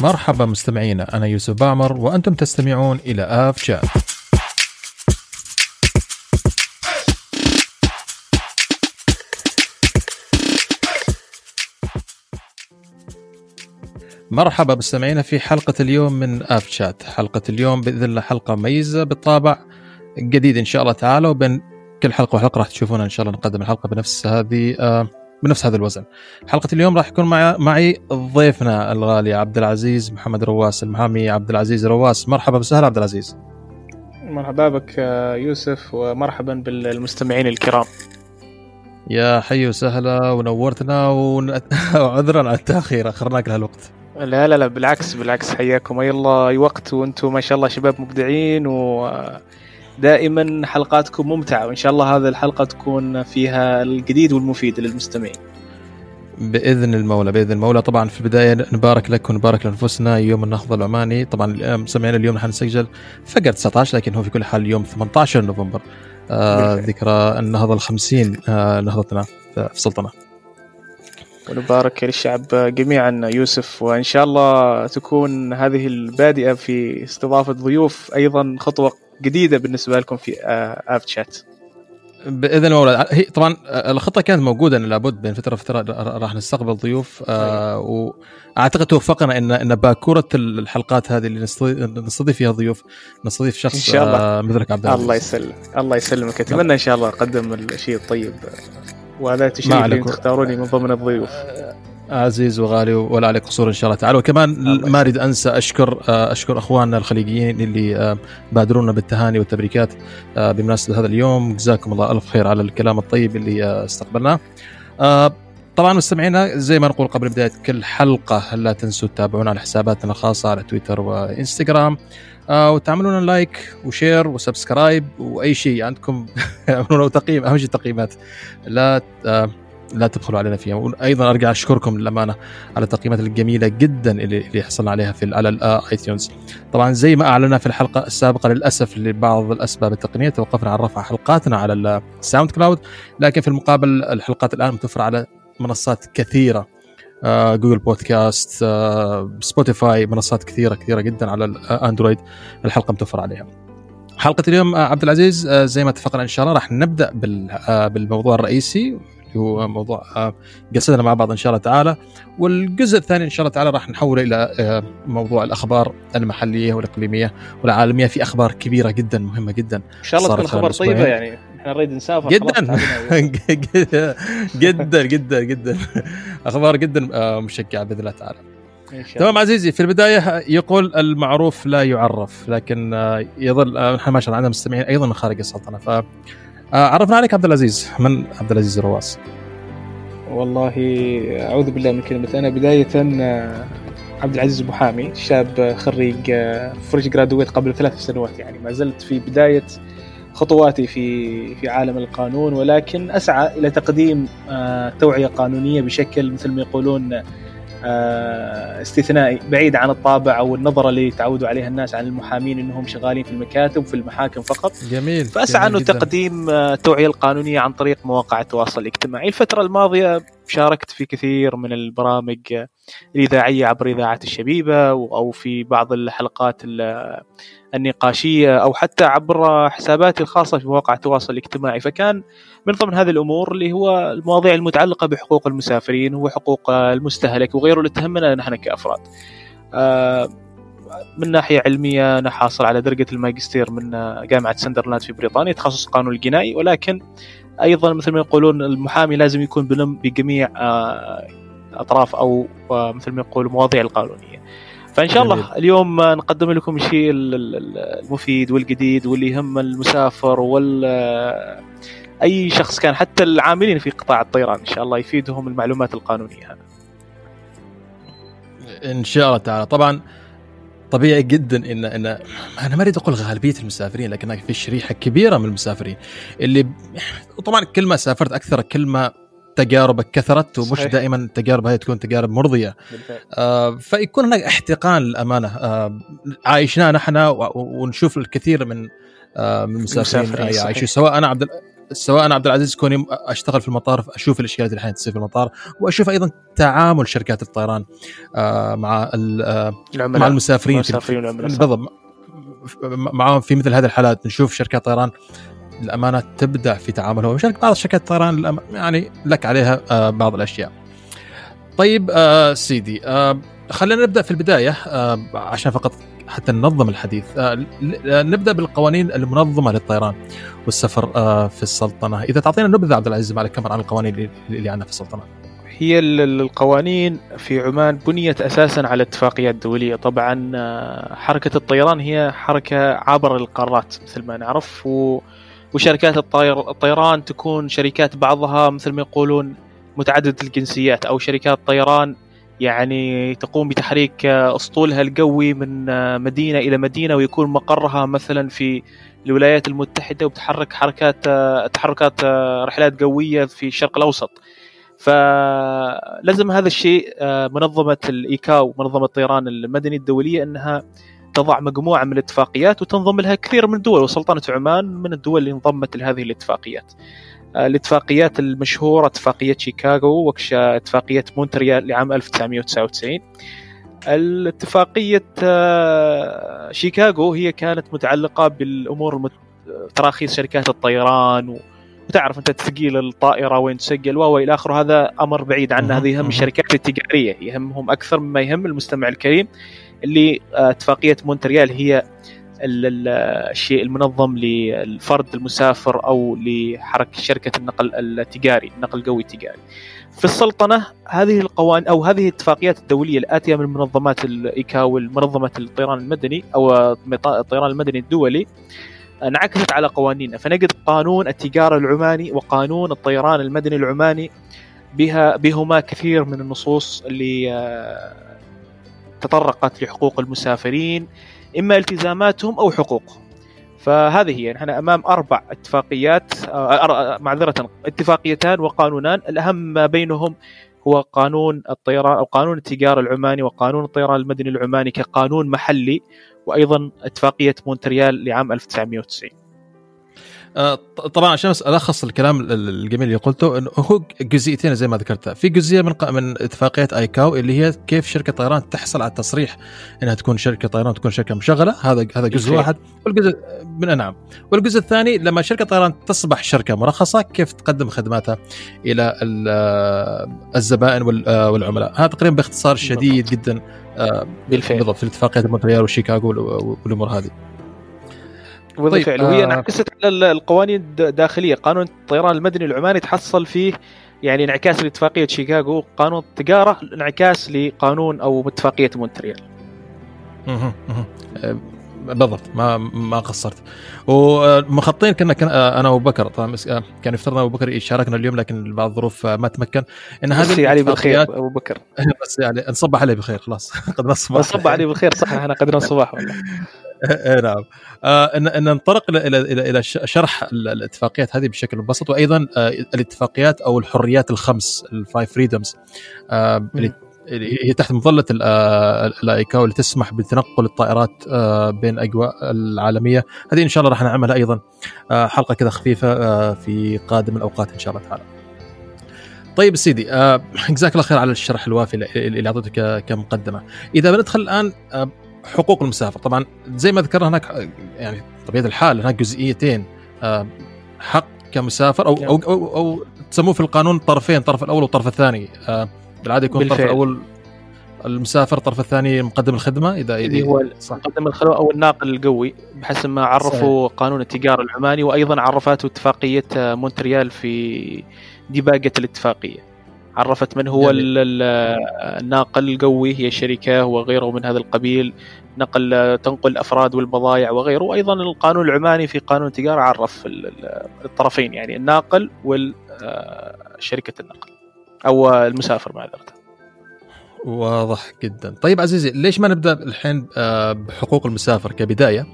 مرحبا مستمعينا أنا يوسف بامر وأنتم تستمعون إلى آف شات مرحبا مستمعينا في حلقة اليوم من آف شات حلقة اليوم بإذن الله حلقة مميزة بالطابع جديد إن شاء الله تعالى وبين كل حلقة وحلقة راح تشوفون إن شاء الله نقدم الحلقة بنفس هذه آه بنفس هذا الوزن. حلقة اليوم راح يكون معي, معي ضيفنا الغالي عبد العزيز محمد رواس المحامي عبد العزيز رواس مرحبا وسهلا عبد العزيز. مرحبا بك يوسف ومرحبا بالمستمعين الكرام. يا حي وسهلا ونورتنا وعذرا على التأخير أخرناك لهالوقت. لا لا لا بالعكس بالعكس حياكم اي الله. أي وقت وأنتم ما شاء الله شباب مبدعين و دائما حلقاتكم ممتعة وإن شاء الله هذه الحلقة تكون فيها الجديد والمفيد للمستمعين. بإذن المولى بإذن المولى. طبعا في البداية نبارك لك ونبارك لأنفسنا. يوم النهضة العماني. طبعا سمعنا اليوم نحن نسجل فقر 19 لكن هو في كل حال اليوم 18 نوفمبر. آه ذكرى النهضة الخمسين آه نهضتنا في السلطنه ونبارك للشعب جميعا يوسف. وإن شاء الله تكون هذه البادئة في استضافة ضيوف أيضا خطوة جديدة بالنسبة لكم في آب شات بإذن المولى هي طبعا الخطة كانت موجودة إن لابد بين فترة وفترة راح نستقبل ضيوف آه وأعتقد توفقنا إن إن باكورة الحلقات هذه اللي نستضيف فيها ضيوف نستضيف شخص إن شاء الله. آه مثلك عبد الله يسلمك الله يسلمك. أتمنى إن شاء الله أقدم الشيء الطيب. وهذا تشريف اللي تختاروني من ضمن الضيوف. عزيز وغالي ولا عليك قصور إن شاء الله تعالى. وكمان ما أريد أنسى أشكر أشكر أخواننا الخليجيين اللي بادرونا بالتهاني والتبريكات بمناسبة هذا اليوم. جزاكم الله ألف خير على الكلام الطيب اللي استقبلناه. طبعا مستمعينا زي ما نقول قبل بداية كل حلقة لا تنسوا تتابعونا على حساباتنا الخاصة على تويتر وإنستغرام. آه وتعملون like و share و subscribe وأي شيء عندكم اعملوا تقييم أهم شيء التقييمات لا آه لا تبخلوا علينا فيها. وأيضا أرجع أشكركم للأمانة على التقييمات الجميلة جدا اللي, اللي حصلنا عليها في على ال iTunes طبعا زي ما أعلنا في الحلقة السابقة للأسف لبعض الأسباب التقنية توقفنا عن رفع حلقاتنا على ال SoundCloud لكن في المقابل الحلقات الآن متوفره على منصات كثيرة. آه، Google Podcasts آه، Spotify منصات كثيره كثيرة جدا على الاندرويد الحلقة متوفره عليها. حلقة اليوم آه، عبد العزيز زي ما اتفقنا إن شاء الله راح نبدأ بالموضوع الرئيسي. هو موضوع قصدنا مع بعض إن شاء الله تعالى. والجزء الثاني إن شاء الله تعالى راح نحوله إلى موضوع الأخبار المحلية والإقليمية والعالمية. في أخبار كبيرة جدا مهمة جدا. إن شاء الله تكون أخبار طيبة يعني. إحنا نريد نسافر جدا. جدا جدا جدا. أخبار جدا مشجعة بإذن الله تعالى. تمام عزيزي في البداية يقول المعروف لا يعرف لكن يظل نحن ما شاء الله عندنا مستمعين أيضا من خارج السلطنة. ف عرفنا عليك عبد العزيز. من عبد العزيز رواس والله أعوذ بالله من كلمة. أنا بداية عبد العزيز محامي شاب خريج فريش جرادويت قبل ثلاث سنوات يعني. ما زلت في بداية خطواتي في في عالم القانون ولكن أسعى إلى تقديم توعية قانونية بشكل مثل ما يقولون استثنائي بعيد عن الطابع أو النظرة اللي تعودوا عليها الناس عن المحامين إنهم شغالين في المكاتب وفي المحاكم فقط. جميل فأسعى أنه تقديم التوعيه القانونية عن طريق مواقع التواصل الاجتماعي. الفترة الماضية شاركت في كثير من البرامج الإذاعية عبر إذاعة الشبيبة أو في بعض الحلقات النقاشية أو حتى عبر حساباتي الخاصة في مواقع التواصل الاجتماعي فكان من ضمن هذه الأمور اللي هو المواضيع المتعلقة بحقوق المسافرين وحقوق المستهلك وغيره اللي تهمنا نحن كأفراد. من ناحية علمية أنا حاصل على درجة الماجستير من جامعة سندرلاند في بريطانيا تخصص القانون الجنائي ولكن أيضا مثل ما يقولون المحامي لازم يكون بلم بجميع أطراف أو مثل ما يقولوا مواضيع القانونية. فإن شاء الله اليوم نقدم لكم الشيء المفيد والجديد واللي يهم المسافر وال أي شخص كان حتى العاملين في قطاع الطيران إن شاء الله يفيدهم المعلومات القانونية. هذا إن شاء الله تعالى. طبعا طبيعي جدا ان ان أنا ما أريد أقول غالبية المسافرين لكن في شريحة كبيرة من المسافرين. اللي طبعا كل ما سافرت أكثر كل ما تجاربك كثرت ومش صحيح. دائما التجارب هذه تكون تجارب مرضية. آه فيكون هناك احتقان للأمانة. آه عايشناه نحن ونشوف الكثير من آه من المسافرين يعيشوا سواء أنا عبد سواء عبد العزيز كوني أشتغل في المطار أشوف الاشكاليات اللي تصير في المطار وأشوف أيضا تعامل شركات الطيران آه، مع العملاء مع المسافرين بالضبط. معهم في مثل هذه الحالات. نشوف شركات طيران الامانه تبدع في تعاملها وشركه بعض شركات الطيران يعني لك عليها آه، بعض الأشياء. طيب آه سيدي آه خلينا نبدأ في البداية عشان فقط حتى ننظم الحديث. نبدأ بالقوانين المنظمة للطيران والسفر في السلطنة. إذا تعطينا نبذه عبد العزيز مالك كم عن القوانين اللي عندنا في السلطنة؟ هي القوانين في عمان بنيت أساسا على اتفاقيات دوليه طبعا حركة الطيران هي حركة عبر القارات مثل ما نعرف و وشركات الطير الطيران تكون شركات بعضها مثل ما يقولون متعددة الجنسيات أو شركات طيران يعني تقوم بتحريك أسطولها القوي من مدينة إلى مدينة ويكون مقرها مثلا في الولايات المتحدة وبتحرك حركات تحركات رحلات قوية في الشرق الأوسط. فلازم هذا الشيء منظمة الإيكاو منظمة الطيران المدني الدولية إنها تضع مجموعة من الاتفاقيات وتنضم لها كثير من الدول وسلطنة عمان من الدول اللي انضمت لهذه الاتفاقيات. الاتفاقيات المشهورة اتفاقية شيكاغو واتفاقية مونتريال لعام 1999 الاتفاقية آه، شيكاغو هي كانت متعلقة بالأمور المت... تراخيص شركات الطيران وتعرف أنت تثقيل الطائرة وين تسجل والى آخره هذا أمر بعيد عنا هذا يهم الشركات التجارية. يهمهم أكثر مما يهم المستمع الكريم. اللي آه، اتفاقية مونتريال هي الشيء المنظم للفرد المسافر أو لحركه شركة النقل التجاري النقل القوي التجاري. في السلطنة هذه القوانين أو هذه الاتفاقيات الدولية الآتية من منظمات الإيكاو منظمه الطيران المدني أو الطيران المدني الدولي انعكست على قوانيننا فنجد قانون التجارة العماني وقانون الطيران المدني العماني بها بهما كثير من النصوص اللي آه، تطرقت لحقوق المسافرين إما التزاماتهم أو حقوقهم فهذه هي نحن أمام أربع اتفاقيات آه، معذرة اتفاقيتان وقانونان. الأهم ما بينهم هو قانون الطيران أو قانون التجارة العماني وقانون الطيران المدني العماني كقانون محلي وأيضا اتفاقية مونتريال لعام 1990 آه، طبعا عشان بس ألخص الكلام الجميل اللي قلته إنه هو جزئيتين زي ما ذكرت في جزئية من من اتفاقية آيكاو اللي هي كيف شركة طيران تحصل على التصريح إنها تكون شركة طيران تكون شركة مشغلة. هذا هذا جزء واحد. والجزء من نعم. والجزء الثاني لما شركة طيران تصبح شركة مرخصة كيف تقدم خدماتها إلى الزبائن والعملاء. هذا تقريبا باختصار شديد جدا آه، بالفعل. بالضبط في الاتفاقيات مونتريال وشيكاغو والأمور هذه. بالفعل طيب وهي آه. انعكست على القوانين الداخلية. قانون الطيران المدني العماني تحصل فيه يعني انعكاس لاتفاقية شيكاغو قانون التجارة انعكاس لقانون أو اتفاقيه مونتريال. آه، بالضبط ما ما قصرت. ومخطين كنا كنا أنا وابو بكر طبعا آه، كان يفترض أنا وابو بكر يشاركنا اليوم لكن بعض الظروف ما تمكن. نهدي عليه بالخير أبو بكر. بس يعني نصبح عليه بالخير خلاص. قد نصبح نصبح عليه بالخير صح إحنا قدرنا الصباح والله. نعم. آه ان ننطلق إلى إلى إلى شرح الاتفاقيات هذه بشكل مبسط وأيضا آه الاتفاقيات أو الحريات الخمس ال five freedoms آه اللي هي تحت مظلة الأيكاو اللي تسمح بتنقل الطائرات بين أجواء العالمية. هذه إن شاء الله راح نعملها أيضا حلقة كذا خفيفة في قادم الأوقات إن شاء الله تعالى. طيب سيدي جزاك الله خير على الشرح الوافي اللي أعطيته كمقدمة. إذا بندخل الآن حقوق المسافر. طبعا زي ما ذكرنا هناك يعني طبيعة الحال هناك جزئيتين آه، حق كمسافر أو أو أو, أو, أو تسموه في القانون طرفين الطرف الأول والطرف الثاني. آه، بالعادة يكون الطرف الأول المسافر الطرف الثاني مقدم الخدمة. اذا اللي هو مقدم الخدمة أو الناقل القوي بحسب ما عرفوا صحيح. قانون التجارة العماني وأيضا عرفته اتفاقية مونتريال في ديباجه الاتفاقية. عرفت من هو الناقل القوي هي شركة وغيره من هذا القبيل. نقل تنقل الأفراد والبضائع وغيره. وأيضا القانون العماني في قانون التجارة عرف الطرفين يعني الناقل وشركه آه، النقل. أو المسافر معذره واضح جدا. طيب عزيزي ليش ما نبدأ الحين آه، بحقوق المسافر كبداية؟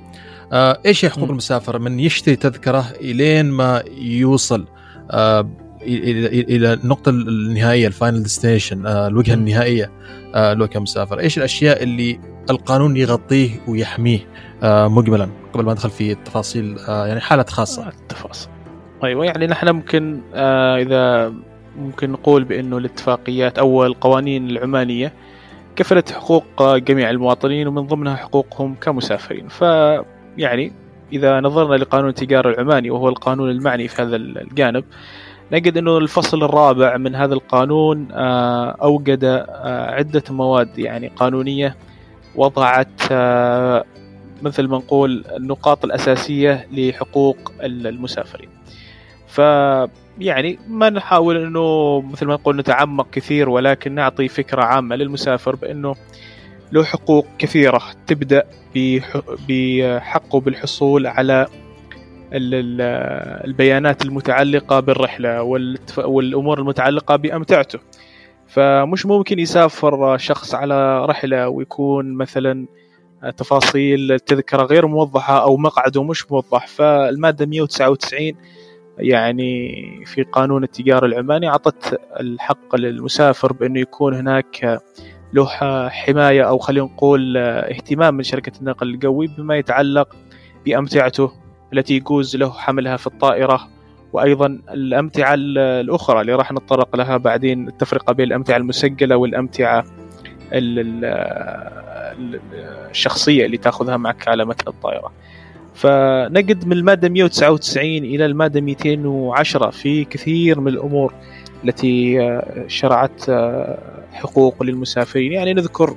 آه، إيش هي حقوق م. المسافر؟ من يشتري تذكرة إلين ما يوصل؟ إلى النقطة النهائية ال final destination آه، الوجهة النهائية آه، له كمسافر إيش الأشياء اللي القانون يغطيه ويحميه آه، مجملا قبل ما ندخل في التفاصيل يعني حالات خاصة؟ التفاصيل. أيوه يعني نحن ممكن إذا ممكن نقول بأنه الاتفاقيات أو القوانين العمانية كفلت حقوق جميع المواطنين ومن ضمنها حقوقهم كمسافرين. فيعني إذا نظرنا لقانون التجارة العماني وهو القانون المعني في هذا الجانب نجد أنه الفصل الرابع من هذا القانون آه، أوجد آه، عدة مواد يعني قانونية وضعت آه، مثل ما نقول النقاط الأساسية لحقوق المسافرين. ف يعني ما نحاول إنه مثل ما نقول نتعمق كثير ولكن نعطي فكرة عامة للمسافر بإنه له حقوق كثيرة تبدأ بحقه بالحصول على البيانات المتعلقة بالرحلة والأمور المتعلقة بأمتعته. فمش ممكن يسافر شخص على رحلة ويكون مثلا تفاصيل التذكره غير موضحة أو مقعده مش موضح. فالمادة 199 يعني في قانون التجارة العماني أعطت الحق للمسافر بأنه يكون هناك له حماية أو خلينا نقول اهتمام من شركة النقل القوي بما يتعلق بأمتعته التي يجوز له حملها في الطائرة وأيضا الأمتعة الأخرى اللي راح نتطرق لها بعدين التفرقة بين الأمتعة المسجلة والأمتعة الشخصية اللي تأخذها معك على متن الطائرة. فنجد من المادة 199 إلى المادة 210 في كثير من الأمور التي شرعت حقوق للمسافرين. يعني نذكر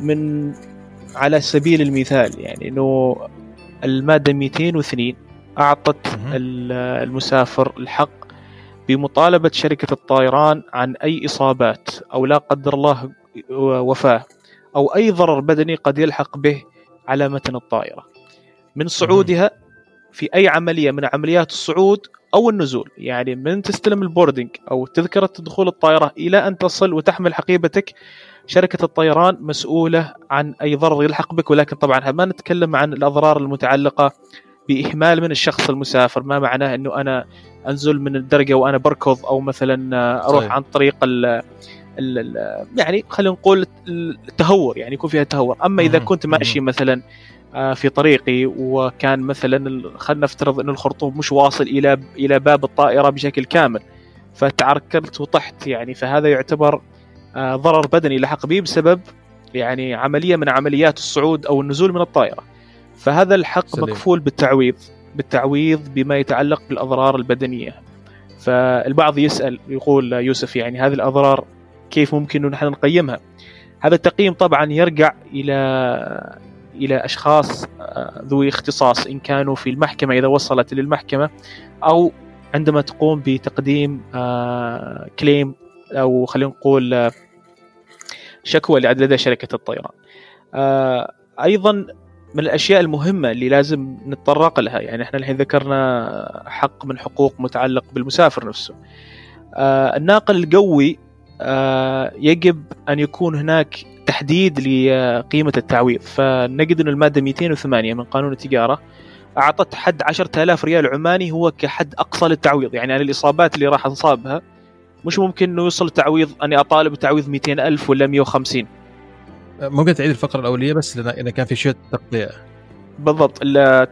من على سبيل المثال يعني إنه المادة 202 أعطت المسافر الحق بمطالبة شركة الطيران عن أي إصابات أو لا قدر الله وفاة أو أي ضرر بدني قد يلحق به على متن الطائرة. من صعودها في أي عملية من عمليات الصعود أو النزول. يعني من تستلم البوردنج أو تذكرة دخول الطائرة إلى أن تصل وتحمل حقيبتك شركة الطيران مسؤولة عن أي ضرر يلحق بك ولكن طبعا ما نتكلم عن الأضرار المتعلقة بإهمال من الشخص المسافر؟ ما معناه إنه أنا أنزل من الدرجة وأنا بركض أو مثلا أروح صحيح. عن طريق ال ال يعني خلينا نقول التهور يعني يكون فيها تهور. أما إذا كنت ماشي مثلا آه، في طريقي وكان مثلا خلينا نفترض إنه الخرطوم مش واصل إلى إلى باب الطائرة بشكل كامل فتعركلت وطحت يعني فهذا يعتبر ضرر بدني لحق بي بسبب يعني عملية من عمليات الصعود أو النزول من الطائرة. فهذا الحق سليم. مكفول بالتعويض بالتعويض بما يتعلق بالأضرار البدنية. فالبعض يسأل يقول يوسف يعني هذه الأضرار كيف ممكن نحن نقيمها؟ هذا التقييم طبعا يرجع إلى إلى أشخاص آه، ذوي اختصاص إن كانوا في المحكمة إذا وصلت للمحكمة أو عندما تقوم بتقديم كليم آه، أو خلينا نقول آه، شكوى لدى شركة الطيران. أيضا من الأشياء المهمة اللي لازم نتطرق لها يعني إحنا الحين ذكرنا حق من حقوق متعلق بالمسافر نفسه. الناقل القوي يجب أن يكون هناك تحديد لقيمة التعويض فنجد أن المادة 208 من قانون التجارة أعطت حد 10000 ريال عماني هو كحد أقصى للتعويض يعني أنا الإصابات اللي راح أنصابها مش ممكن أنه يوصل تعويض أني أطالب بتعويض 200000 ولا 150 ممكن تعيد الفقرة الأولية بس لأن كان في شوية تقطيع. بالضبط.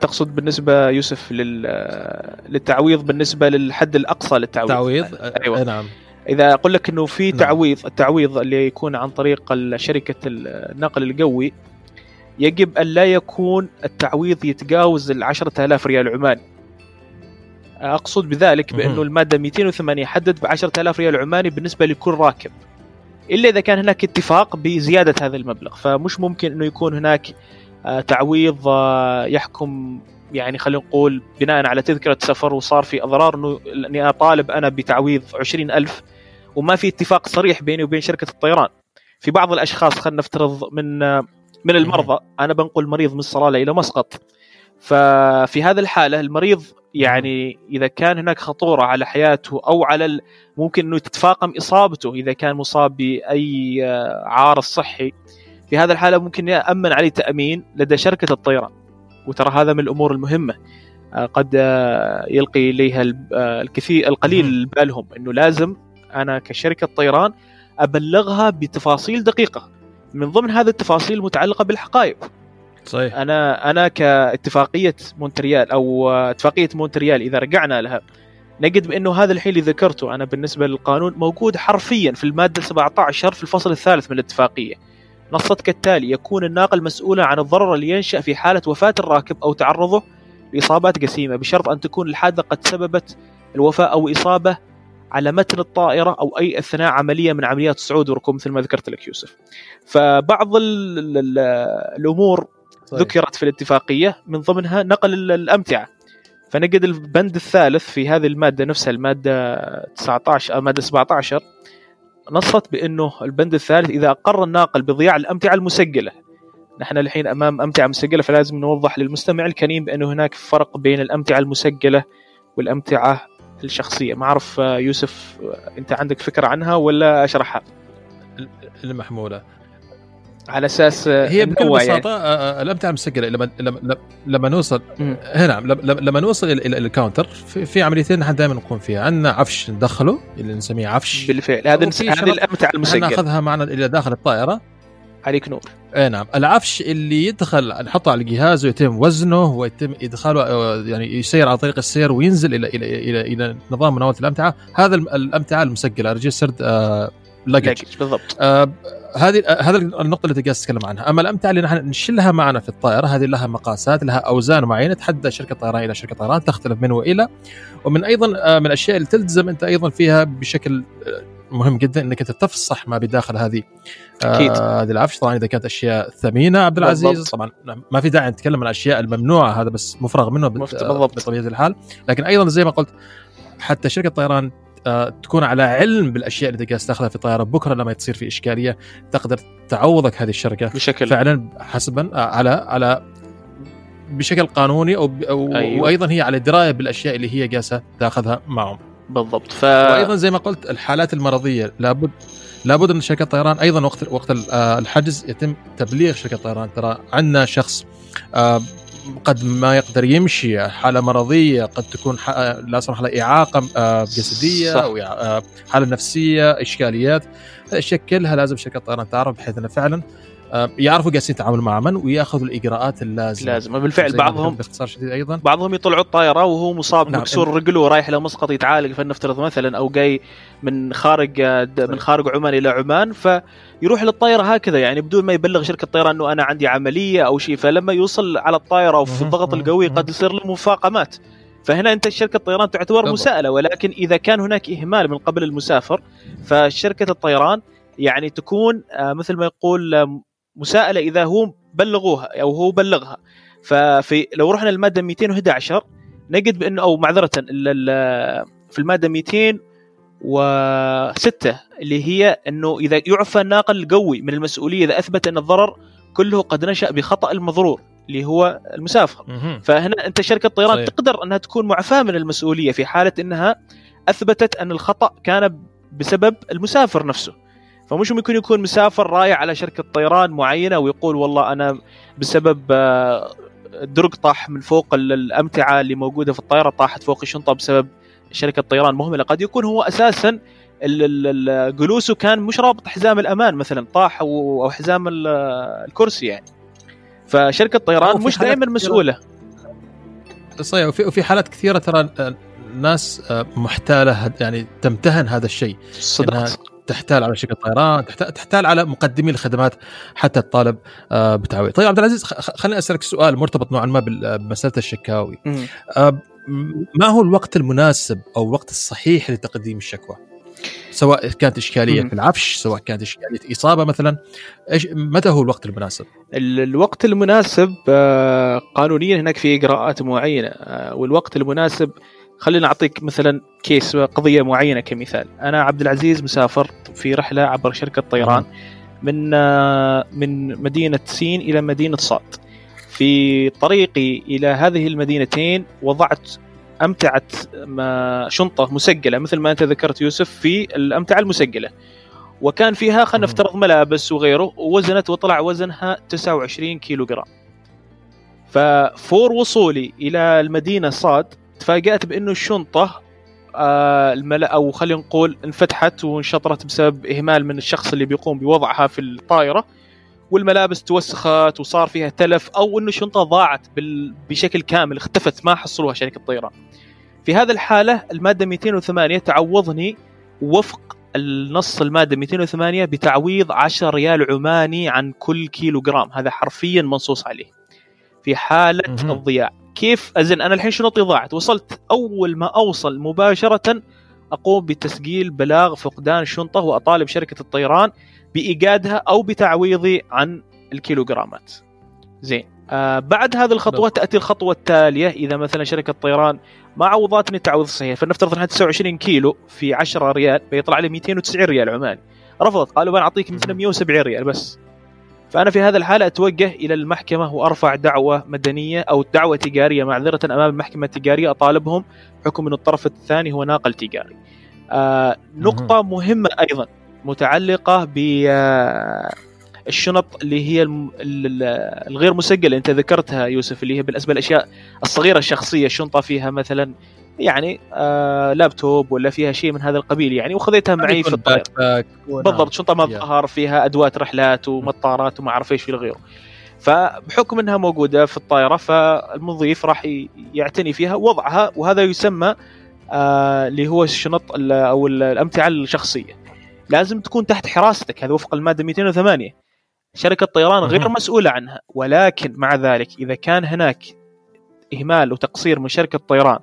تقصد بالنسبة يوسف للتعويض بالنسبة للحد الأقصى للتعويض. تعويض؟ أيوة. نعم. إذا أقول لك إنه في نعم. تعويض التعويض اللي يكون عن طريق شركة النقل القوي يجب أن لا يكون التعويض يتجاوز ال 10000 ريال عماني. أقصد بذلك بأنه المادة 208 حدد ب 10000 ريال عماني بالنسبة لكل راكب. إلا إذا كان هناك اتفاق بزيادة هذا المبلغ فمش ممكن إنه يكون هناك آه، تعويض آه، يحكم يعني خلينا نقول بناء على تذكرة سفر وصار في أضرار أنه أني أطالب أنا بتعويض عشرين ألف وما في اتفاق صريح بيني وبين شركة الطيران. في بعض الأشخاص خلينا نفترض من من المرضى أنا بنقل مريض من الصلالة إلى مسقط. ففي هذا الحالة المريض يعني إذا كان هناك خطورة على حياته أو على ممكن إنه تتفاقم إصابته إذا كان مصاب بأي عارض صحي. في هذا الحاله ممكن يأمن عليه تأمين لدى شركة الطيران. وترى هذا من الأمور المهمة قد يلقي إليها الكثير القليل بالهم إنه لازم أنا كشركة طيران أبلغها بتفاصيل دقيقة. من ضمن هذه التفاصيل المتعلقه بالحقائب. صحيح أنا أنا كاتفاقية مونتريال أو اتفاقية مونتريال إذا رجعنا لها نجد بأنه هذا الحين اللي ذكرته أنا بالنسبة للقانون موجود حرفيا في المادة 17 في الفصل الثالث من الاتفاقية نصت كالتالي يكون الناقل مسؤولا عن الضرر اللي ينشأ في حالة وفاة الراكب أو تعرضه لإصابات جسيمة بشرط أن تكون الحادثة قد سببت الوفاة أو إصابة على متن الطائرة أو أي أثناء عملية من عمليات الصعود والركوب مثل ما ذكرت لك يوسف. فبعض ال ال الأمور صحيح. ذكرت في الاتفاقية من ضمنها نقل الأمتعة. فنجد البند الثالث في هذه المادة نفسها المادة 19 أو الماده 17 نصت بأنه البند الثالث إذا أقر الناقل بضياع الأمتعة المسجلة نحن الحين أمام أمتعة مسجلة فلازم نوضح للمستمع الكريم بأنه هناك فرق بين الأمتعة المسجلة والأمتعة الشخصية ما أعرف يوسف أنت عندك فكرة عنها ولا أشرحها المحمولة على أساس هي بكل. بساطة يعني. الامتعه المسجله لما لما لما نوصل هنا لما نوصل إلى الكاونتر في, في عمليتين نحن دائما نقوم فيها. عندنا عفش ندخله اللي نسميه عفش. بالفعل. هذا هذه الأمتعة المسجلة. ناخذها معنا إلى داخل الطائرة. عليك نور. أي نعم. العفش اللي يدخل نحطه على الجهاز ويتم وزنه ويتم إدخاله يعني يسير على طريق السير وينزل إلى إلى إلى, إلى نظام مناولة الأمتعة. هذا الأمتعة المسجلة. registered آه luggage بالضبط. آه هذه هذا النقطة اللي تقاس تتكلم عنها. أما الامتعه اللي نحن نشيلها معنا في الطائرة هذه لها مقاسات لها أوزان معينة تحدد شركة طيران إلى شركة طيران تختلف من وإلى. ومن أيضا آه من الأشياء اللي تلزم أنت أيضا فيها بشكل آه، مهم جدا إنك أنت تفصح ما بداخل هذه أكيد. آه هذه العفش. طبعا إذا كانت أشياء ثمينة عبد العزيز بالضبط. طبعا ما في داعي نتكلم عن الأشياء الممنوعة هذا بس مفرغ منه بالضبط. بطبيعة الحال. لكن أيضا زي ما قلت حتى شركة طيران آه تكون على علم بالأشياء اللي تقدر تاخذها في الطيارة. بكرة لما تصير في إشكالية تقدر تعوضك هذه الشركة. بشكل فعلا حسبا آه على على بشكل قانوني أو, أو أيوه. وأيضا هي على دراية بالأشياء اللي هي جالسه تأخذها معهم. بالضبط. ف وأيضا زي ما قلت الحالات المرضية لابد لابد أن شركه الطيران أيضا وقت وقت آه، الحجز يتم تبليغ شركة الطيران. ترى عندنا شخص آه، قد ما يقدر يمشي حالة مرضية قد تكون لا سمح الله إعاقة آه، جسدية صح. أو حالة نفسية إشكاليات الأشياء كلها لازم شركه الطيران تعرف بحيث إنه فعلا آه، يعرفوا جالسين يتعاملوا مع من وياخذوا الإجراءات اللازمة. لازم بالفعل بعضهم باختصار شديد أيضا. بعضهم يطلعوا الطائرة وهو مصاب نعم. مكسور رجله ورايح إلى مسقط يتعالج فلنفترض مثلا أو جاي من خارج من خارج عمان إلى عمان فيروح للطائرة هكذا. يعني بدون ما يبلغ شركة الطيران إنه أنا عندي عملية أو شيء فلما يوصل على الطائرة وفي الضغط القوي قد يصير له مفاقمات. فهنا أنت شركة الطيران تعتبر مساءلة ولكن إذا كان هناك إهمال من قبل المسافر فشركة الطيران يعني تكون آه، مثل ما يقول مساءلة إذا هو بلغوها أو هو بلغها. ففي لو رحنا للمادة 211 نجد بانه أو معذرة في المادة 206 اللي هي أنه إذا يعفى الناقل القوي من المسؤولية إذا أثبت أن الضرر كله قد نشأ بخطأ المضرور اللي هو المسافر. فهنا أنت شركة طيران صحيح. تقدر أنها تكون معفاة من المسؤولية في حالة أنها أثبتت أن الخطأ كان بسبب المسافر نفسه. فمش ممكن يكون مسافر رايح على شركة طيران معينة ويقول والله أنا بسبب آه، درق طاح من فوق الأمتعة اللي موجودة في الطائره طاحت فوق الشنطة بسبب شركة طيران مهملة. قد يكون هو أساسا جلوسه كان مش رابط حزام الأمان مثلا طاح أو حزام الكرسي يعني. فشركة طيران مش دائما مسؤولة. صحيح وفي وفي حالات كثيرة ترى ناس آه، محتالة يعني تمتهن هذا الشيء. صدقت. تحتال على شركة طيران تحتال على مقدمي الخدمات حتى الطالب آه، بتعويض. طيب عبد العزيز خليني أسألك سؤال مرتبط نوعا ما بمسألة الشكاوي. آه، ما هو الوقت المناسب أو الوقت الصحيح لتقديم الشكوى؟ سواء كانت إشكالية في العفش سواء كانت إشكالية إصابة مثلا إيش متى هو الوقت المناسب؟ الوقت المناسب آه، قانونيا هناك في إجراءات معينة والوقت المناسب خلينا أعطيك مثلا كيس قضية معينة كمثال. أنا عبد العزيز مسافر في رحلة عبر شركة طيران من من مدينة سين إلى مدينة صاد. في طريقي إلى هذه المدينتين وضعت أمتعة شنطة مسجلة مثل ما أنت ذكرت يوسف في الأمتعة المسجلة. وكان فيها خلينا نفترض ملابس وغيره ووزنت وطلع وزنها 29 كيلو جرام ففور وصولي إلى المدينة صاد تفاجأت بأنه الشنطة آه الملا أو خلينا نقول انفتحت وانشطرت بسبب إهمال من الشخص اللي بيقوم بوضعها في الطائرة والملابس توسخت وصار فيها تلف أو إنه الشنطة ضاعت بشكل كامل اختفت ما حصلوها شركة الطيران. في هذه الحالة المادة 208 تعوضني وفق النص المادة 208 بتعويض 10 ريال عماني عن كل كيلو جرام هذا حرفيا منصوص عليه. في حالة. الضياع. كيف؟ ازن أنا الحين شنطي ضاعت وصلت أول ما أوصل مباشرة أقوم بتسجيل بلاغ فقدان الشنطة وأطالب شركة الطيران بإيجادها أو بتعويضي عن الكيلوغرامات. زين. آه بعد هذه الخطوة تأتي الخطوة التالية. إذا مثلا شركة طيران ما عوضتني التعويض الصحيح فلنفترض إنها 29 كيلو في 10 ريال بيطلع لي 290 ريال عماني رفضت قالوا أنا أعطيك مثلا 170 ريال بس. فأنا في هذا الحاله أتوجه إلى المحكمة وأرفع دعوة مدنية أو دعوة تجارية معذرة أمام المحكمة التجارية. أطالبهم حكم أن الطرف الثاني هو ناقل تجاري. آه نقطة مهمة أيضا متعلقة ب آه، الشنط اللي هي الغير مسجلة. أنت ذكرتها يوسف اللي هي بالنسبة للاشياء الصغيرة الشخصية الشنطة فيها مثلا يعني آه لابتوب ولا فيها شيء من هذا القبيل يعني وخذيتها معي في الطياره بالضبط شنطة مظهر فيها أدوات رحلات ومطارات وما أعرف إيش في غيره فبحكم إنها موجودة في الطائرة فالمضيف راح يعتني فيها وضعها وهذا يسمى آه، اللي هو الشنط ال- أو ال- الأمتعة الشخصية. لازم تكون تحت حراستك هذا وفق المادة 208 شركة طيران غير. مسؤولة عنها ولكن مع ذلك إذا كان هناك إهمال وتقصير من شركة طيران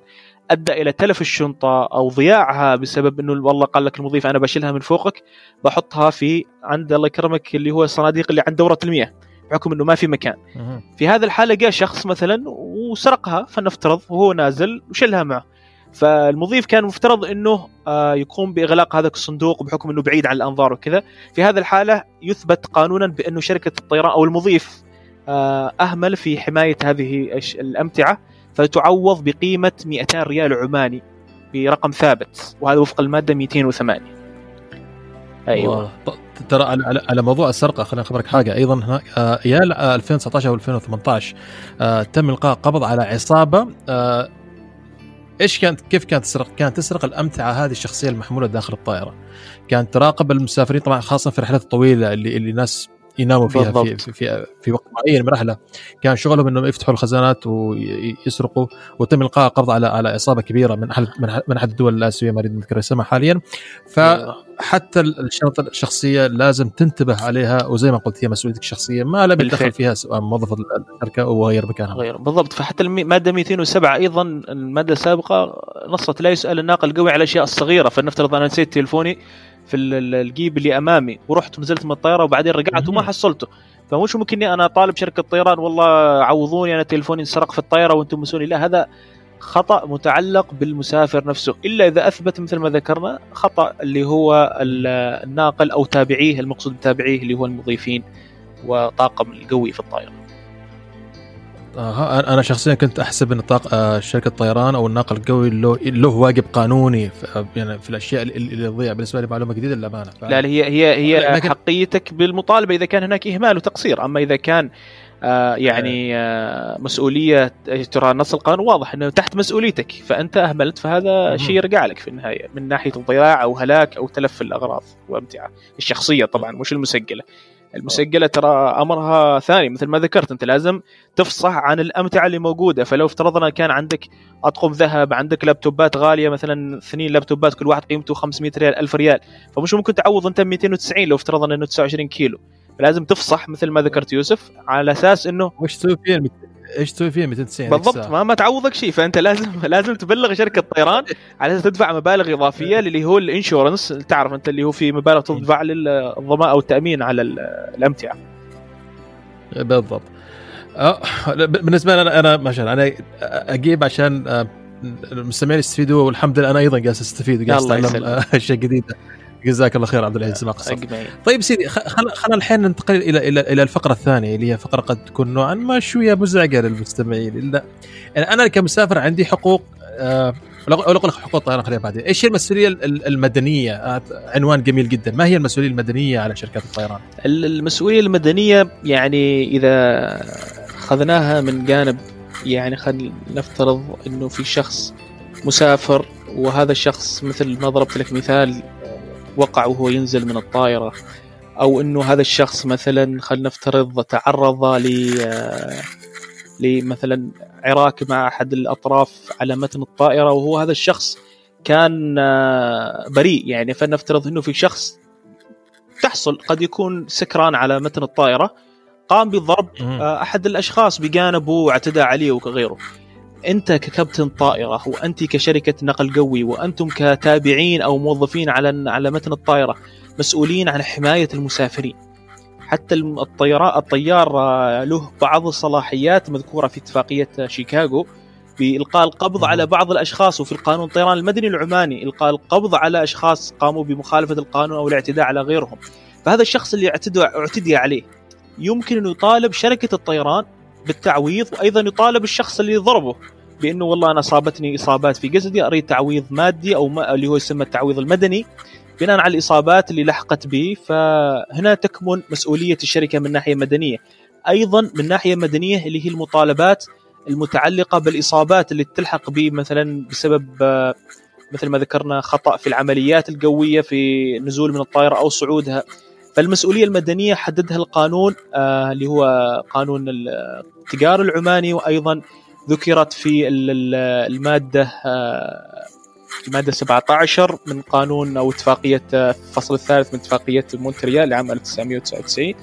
أدى إلى تلف الشنطة أو ضياعها بسبب إنه والله قال لك المضيف أنا بشيلها من فوقك بحطها في عند الله يكرمك اللي هو الصناديق اللي عند دورة المياه بحكم إنه ما في مكان. في هذه الحالة جاء شخص مثلا وسرقها فلنفترض وهو نازل وشلها معه. فالمضيف كان مفترض إنه آه، يقوم بإغلاق هذا الصندوق بحكم إنه بعيد عن الأنظار وكذا. في هذه الحالة يثبت قانونا بأنه شركة الطيران أو المضيف آه، أهمل في حماية هذه الأمتعة. فتعوض بقيمة 200 ريال عماني برقم ثابت وهذا وفق المادة 208 أيوه ترى على, على, موضوع السرقة خليني أخبرك حاجة أيضا هناك ايال آه، 2019 أو 2018 آه، تم إلقاء قبض على عصابة آه، إيش كانت كيف كانت تسرق؟ كانت تسرق الأمتعة هذه الشخصية المحمولة داخل الطائرة. كانت تراقب المسافرين طبعا خاصة في الرحلات الطويلة اللي اللي الناس يناموا فيها في, بالضبط. في, في, في وقت معين من رحله كان شغلهم إنهم يفتحوا الخزانات ويسرقوا وتم إلقاء قبض على على عصابه كبيرة من احد من احد الدول الآسيوية ما أريد نذكر اسمها حاليا ف أيوة. حتى الشنطة الشخصية لازم تنتبه عليها وزي ما قلت هي مسؤوليتك الشخصية ما بالفعل. بيتدخل فيها سواء موظف الشركة أو غير مكانها غير بالضبط فحتى الماده 207 أيضا المادة السابقة نصت لا يسأل الناقل القوي على الأشياء الصغيرة فلنفترض أنا نسيت تليفوني في ال- ال- الجيب اللي أمامي ورحت ونزلت من الطيارة وبعدين رجعت وما. حصلته. فمش ممكن إني أنا طالب شركة طيران؟ والله عوضوني أنا تليفوني انسرق في الطيارة وأنتم مسؤولين. لا هذا خطأ متعلق بالمسافر نفسه. إلا إذا أثبت مثل ما ذكرنا خطأ اللي هو ال- الناقل أو تابعيه المقصود بتابعيه اللي هو المضيفين وطاقم القوي في الطائرة. آه أنا شخصيا كنت أحسب إن طاق آه شركة الطيران أو الناقل القوي له, له واجب قانوني في, يعني في الأشياء اللي تضيع. بالنسبة لي معلومة جديدة للأمانة. ف- لا هي هي هي لكن- حقيتك بالمطالبة. إذا كان هناك إهمال وتقصير أما إذا كان آه يعني آه. مسؤولية ترى نص القانون واضح إنه تحت مسؤوليتك. فأنت أهملت فهذا. شيء يرجع لك في النهاية من ناحية الضياع أو هلاك أو تلف الأغراض وامتعة. الشخصية طبعا مش المسجلة. المسجلة ترى أمرها ثاني مثل ما ذكرت أنت لازم تفصح عن الأمتعة اللي موجودة. فلو افترضنا كان عندك أطقم ذهب عندك لابتوبات غالية مثلا اثنين لابتوبات كل واحد قيمته 500 ريال 1000 ريال فمش ممكن تعوض أنت 290 لو افترضنا إنه 29 كيلو. لازم تفصح مثل ما ذكرت يوسف على أساس إنه وش تسوي فيها إيش تسوي فيها 290 بالضبط؟ ما, ما تعوضك شيء فأنت لازم لازم تبلغ شركة طيران على أساس تدفع مبالغ إضافية اللي هو الإنشورنس. تعرف أنت اللي هو في مبالغ تدفع للضمان أو التأمين على ال- الأمتعة. بالضبط. أه بالنسبة لي أنا أنا ما شاء الله أنا أجيب عشان آه، المستمعين يستفيدوا والحمد لله أنا أيضا جالس أستفيد الله أتعلم. آه، أشياء جديدة. جزاك الله خير عبد العزيز ما قصرت. طيب سيدي خ- خل خلينا الحين ننتقل إلى إلى إلى الفقرة الثانية اللي هي فقرة قد تكون نوعا ما شوية مزعجة للمستمعين. الا يعني أنا كمسافر عندي حقوق آه، ولا أقول لك حقوق الطيران خليها بعدين، إيش هي المسؤولية ال- المدنية؟ عنوان جميل جدا، ما هي المسؤولية المدنية على شركات الطيران؟ المسؤولية المدنية يعني إذا أخذناها من جانب يعني خلينا نفترض إنه في شخص مسافر وهذا الشخص مثل ما ضربت لك مثال وقع وهو ينزل من الطائرة. أو إنه هذا الشخص مثلا خلينا نفترض تعرض ل لمثلا عراك مع أحد الأطراف على متن الطائرة وهو هذا الشخص كان بريء. يعني فلنفترض إنه في شخص تحصل قد يكون سكران على متن الطائرة قام بضرب أحد الأشخاص بجانبه واعتدى عليه وغيره. أنت ككابتن طائرة وأنت كشركة نقل قوي وأنتم كتابعين أو موظفين على على متن الطائرة مسؤولين عن حماية المسافرين. حتى الطيار الطيار آه، له بعض الصلاحيات مذكورة في اتفاقية شيكاغو بإلقاء القبض على بعض الأشخاص وفي القانون الطيران المدني العماني إلقاء القبض على أشخاص قاموا بمخالفة القانون أو الاعتداء على غيرهم. فهذا الشخص اللي اعتدى اعتدي عليه يمكن أن يطالب شركة الطيران بالتعويض وأيضا يطالب الشخص اللي ضربه. بأنه والله أنا أصابتني إصابات في جسدي أريد تعويض مادي أو ما اللي هو يسمى التعويض المدني. بناء على الإصابات اللي لحقت به فهنا تكمن مسؤولية الشركة من ناحية مدنية. أيضا من ناحية مدنية اللي هي المطالبات المتعلقة بالإصابات اللي تلحق به مثلا بسبب مثل ما ذكرنا خطأ في العمليات القوية في نزول من الطائرة أو صعودها. فالمسؤولية المدنية حددها القانون آه اللي هو قانون التجار العماني وأيضا ذكرت في المادة آه الماده 17 من قانون أو اتفاقية الفصل الثالث من اتفاقية مونتريال لعام 1999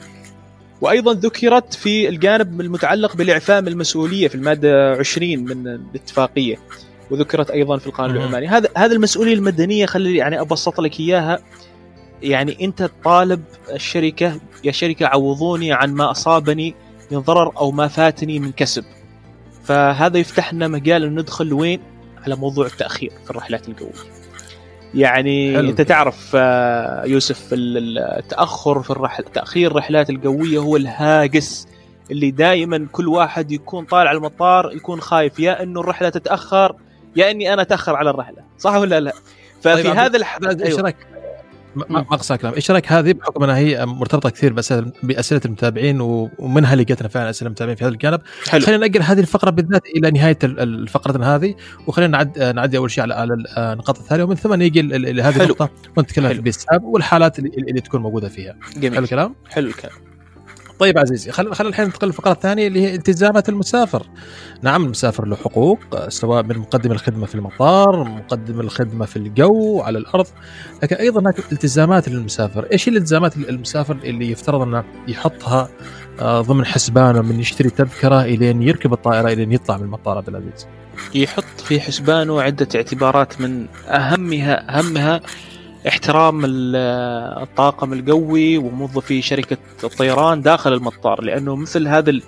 وأيضا ذكرت في الجانب المتعلق بالإعفاء من المسؤولية في المادة 20 من الاتفاقية وذكرت أيضا في القانون العماني. هذا هذا المسؤولية المدنية خلي يعني أبسط لك إياها. يعني أنت طالب الشركة يا شركة عوضوني عن ما أصابني من ضرر أو ما فاتني من كسب. فهذا يفتح لنا مجال ندخل وين؟ على موضوع التأخير في الرحلات القويه يعني حلو. أنت تعرف آه، يوسف التأخر في الرحل تأخير الرحلات القويه هو الهاجس اللي دائما كل واحد يكون طالع المطار يكون خايف يا إنه الرحلة تتأخر يا إني أنا أتأخر على الرحلة صح ولا لا؟ ففي طيب هذا الح... إيش رايك ما أقصى كلام. إيش رأيك هذه؟ بحكم إنها هي مرتبطة كثير باسئله المتابعين ومنها لقيتنا فعلا أسئلة المتابعين في هذا الجانب. حلو. خلينا نأجل هذه الفقرة بالذات إلى نهاية الفقرة هذه وخلينا نعد نعدي أول شيء على النقاط الثانية ومن ثم نيجي لهذه النقطة ونتكلم في والحالات اللي, اللي تكون موجودة فيها. جميل. حلو الكلام؟ حلو الكلام. طيب عزيزي خلينا خل الحين ننتقل للفقرة الثانية اللي هي التزامات المسافر. نعم المسافر له حقوق سواء من مقدم الخدمة في المطار، مقدم الخدمة في الجو على الأرض، لكن أيضا هناك التزامات للمسافر، إيش الالتزامات المسافر اللي يفترض أنه يحطها آه، ضمن حسبانه من يشتري تذكرة إلين يركب الطائرة إلين يطلع من المطار عبد العزيز؟ يحط في حسبانه عدة اعتبارات من أهمها أهمها احترام الطاقم القوي وموظفي شركة الطيران داخل المطار لأنه مثل هذا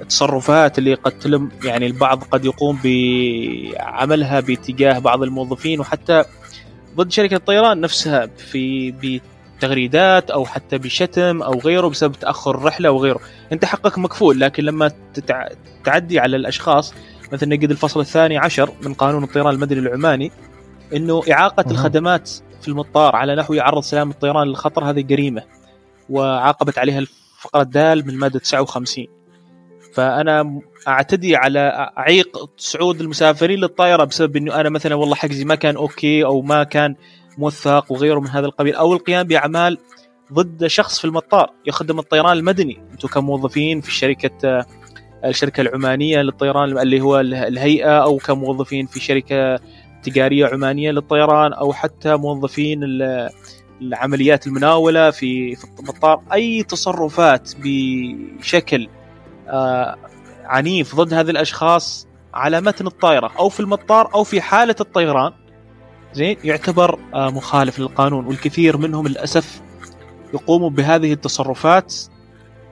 التصرفات اللي قد تلم يعني البعض قد يقوم بعملها باتجاه بعض الموظفين وحتى ضد شركة الطيران نفسها في بتغريدات أو حتى بشتم أو غيره بسبب تأخر الرحله وغيره أنت حقك مكفول لكن لما تعدي على الأشخاص مثل نجد الفصل الثاني عشر من قانون الطيران المدني العماني إنه إعاقة. الخدمات في المطار على نحو يعرض سلامه الطيران للخطر هذه جريمة وعاقبت عليها الفقرة الدال من الماده 59 فأنا أعتدي على أعيق صعود المسافرين للطائرة بسبب إنه أنا مثلا والله حجزي ما كان أوكي أو ما كان موثق وغيره من هذا القبيل أو القيام بأعمال ضد شخص في المطار يخدم الطيران المدني أنتم كموظفين في شركة الشركة العمانية للطيران اللي هو الهيئة أو كموظفين في شركة تجارية عمانية للطيران أو حتى موظفين العمليات المناولة في في المطار أي تصرفات بشكل آه، عنيف ضد هذه الأشخاص على متن الطائرة أو في المطار أو في حالة الطيران زين يعتبر آه، مخالف للقانون. والكثير منهم للأسف يقوموا بهذه التصرفات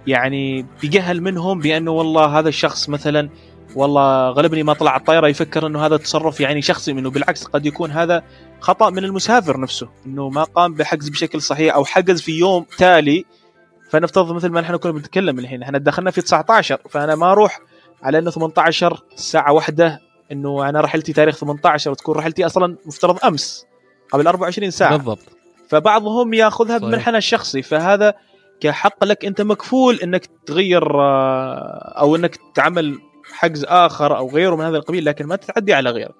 يعني بجهل منهم بأنه والله هذا الشخص مثلا والله غلبني ما طلع الطائرة يفكر إنه هذا تصرف يعني شخصي منه بالعكس قد يكون هذا خطأ من المسافر نفسه إنه ما قام بحجز بشكل صحيح أو حجز في يوم تالي. فنفترض مثل ما نحن كنا بنتكلم الحين إحنا دخلنا في 19 فأنا ما أروح على إنه 18 الساعة واحدة إنه أنا رحلتي تاريخ 18 وتكون رحلتي أصلا مفترض أمس قبل 24 ساعة. بالضبط. فبعضهم يأخذها بمنحنى الشخصي فهذا كحق لك أنت مكفول إنك تغير آه، أو إنك تعمل حجز آخر أو غيره من هذا القبيل لكن ما تتعدي على غيرك.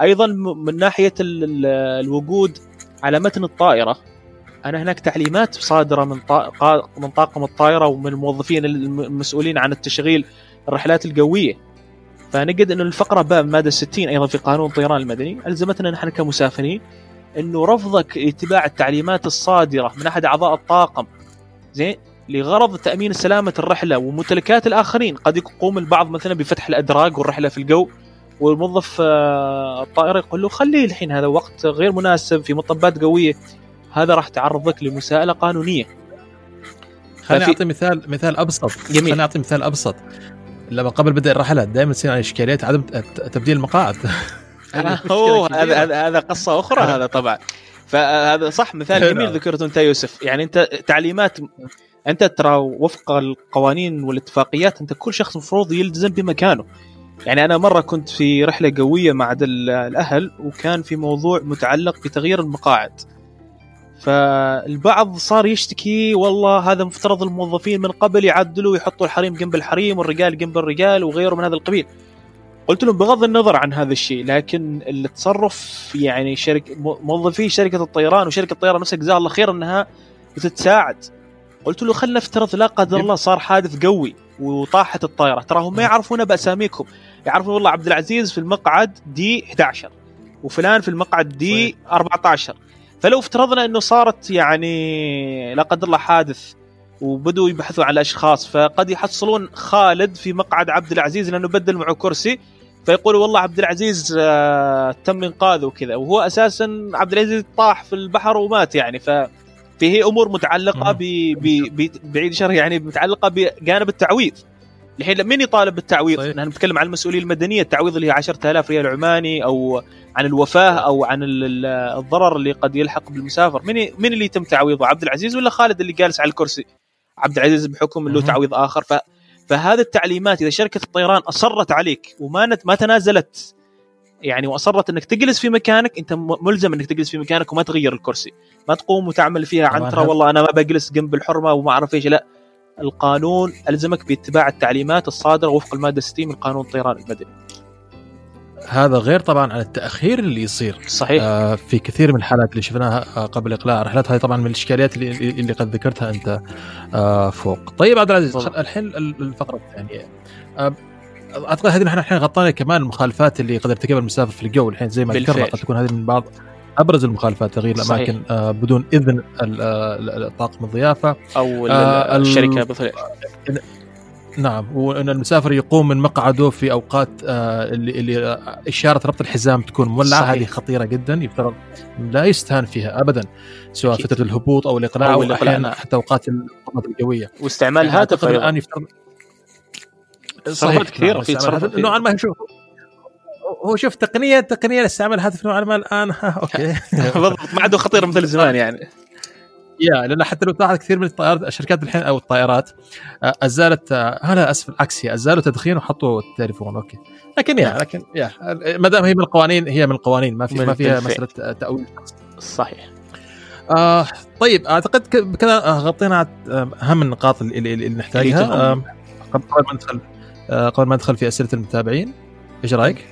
أيضا من ناحية الوجود على متن الطائرة أنا هناك تعليمات صادرة من. من طاقم الطائرة ومن الموظفين المسؤولين عن التشغيل الرحلات القويه فنجد انه الفقرة باب مادة 60 أيضا في قانون الطيران المدني ألزمتنا نحن كمسافرين انه رفضك اتباع التعليمات الصادرة من أحد أعضاء الطاقم. زين؟ لغرض تأمين سلامة الرحلة وممتلكات الآخرين. قد يقوم البعض مثلا بفتح الأدراج والرحلة في الجو والموظف آه، الطائرة يقول له خليه الحين هذا وقت غير مناسب في مطبات قوية. هذا راح تعرضك لمساءلة قانونية. خليني أعطي مثال مثال أبسط. جميل. خليني أعطي مثال أبسط. لما قبل بدء الرحلات دائما تصير اشكاليات عدم تبديل المقاعد. هذا هذا قصة أخرى هذا طبعا. فهذا صح مثال جميل. ذكرته أنت يوسف. يعني أنت تعليمات أنت ترى وفق القوانين والاتفاقيات أنت كل شخص مفروض يلتزم بمكانه. يعني أنا مرة كنت في رحلة قوية مع الأهل وكان في موضوع متعلق بتغيير المقاعد. فالبعض صار يشتكي والله هذا مفترض الموظفين من قبل يعدلوا ويحطوا الحريم جنب الحريم والرجال جنب الرجال وغيره من هذا القبيل. قلت لهم بغض النظر عن هذا الشيء لكن التصرف يعني شركه موظفي شركة الطيران وشركة الطيران نفسها جزاها الله خير إنها بتتساعد. قلت له خلنا نفترض لا قدر الله صار حادث قوي وطاحت الطائرة. تراهم ما يعرفون باساميكم يعرفون والله عبد العزيز في المقعد دي 11 وفلان في المقعد دي 14 فلو افترضنا إنه صارت يعني لا قدر الله حادث وبدوا يبحثوا على اشخاص فقد يحصلون خالد في مقعد عبد العزيز لأنه بدل معه كرسي فيقولوا والله عبد العزيز آه تم إنقاذه وكذا. وهو أساسا عبد العزيز طاح في البحر ومات يعني ف فهي أمور متعلقة بعيد شر يعني متعلقة بجانب التعويض الحين مين يطالب بالتعويض؟ صحيح. نحن نتكلم عن المسؤولية المدنية، التعويض اللي هي 10000 ريال عماني أو عن الوفاة أو عن الضرر اللي قد يلحق بالمسافر، مين مين اللي يتم تعويضه؟ عبد العزيز ولا خالد اللي جالس على الكرسي؟ عبد العزيز بحكم له تعويض آخر ف فهذه التعليمات إذا شركة الطيران أصرت عليك وما نت ما تنازلت يعني واصرت إنك تجلس في مكانك أنت ملزم إنك تجلس في مكانك وما تغير الكرسي. ما تقوم وتعمل فيها عنترة والله أنا ما بجلس جنب الحرمة وما أعرف إيش لا. القانون ألزمك باتباع التعليمات الصادرة وفق المادة 60 من قانون الطيران المدني. هذا غير طبعا عن التأخير اللي يصير. صحيح. آه في كثير من الحالات اللي شفناها آه قبل إقلاع الرحلات هذه طبعا من الإشكاليات اللي, اللي قد ذكرتها أنت آه فوق. طيب عبد العزيز الحين الفقرة الثانية. آه أعتقد هذه نحن الحين غطينا كمان المخالفات اللي قد ارتكبها المسافر في الجو الحين زي ما ذكرنا قد تكون هذه من بعض أبرز المخالفات تغيير الأماكن آه بدون إذن طاقم الضيافة. أو آه الشركة بطريقة. نعم وإن المسافر يقوم من مقعده في أوقات آه اللي, اللي إشارة ربط الحزام تكون مولعة. هذه خطيرة جدا يفترض لا يستهان فيها ابدا سواء أكيد. فترة الهبوط أو الإقلاع أو, أو حتى أوقات الطاقات الجوية. واستعمال الهاتف الآن يفترض صحيح. كثير في تصرفات نوعا ما شوف. هو شوف تقنية تقنية لاستعمال الهاتف نوعا ما الآن. أوكي. بالضبط ما عاد خطير مثل زمان يعني. يا لأن حتى لو تلاحظ كثير من الطائرات الشركات الحين أو الطائرات آه، أزالت أنا آه، أسف العكس هي أزالوا تدخين وحطوا التليفون. أوكي. لكن يا لكن يا ما دام هي من القوانين هي من القوانين ما في ما فيها مسألة تأويل. صحيح. آه طيب أعتقد كذا غطينا أهم النقاط اللي, اللي نحتاجها. قبل ما ندخل قبل ما ندخل في أسئلة المتابعين إيش رأيك؟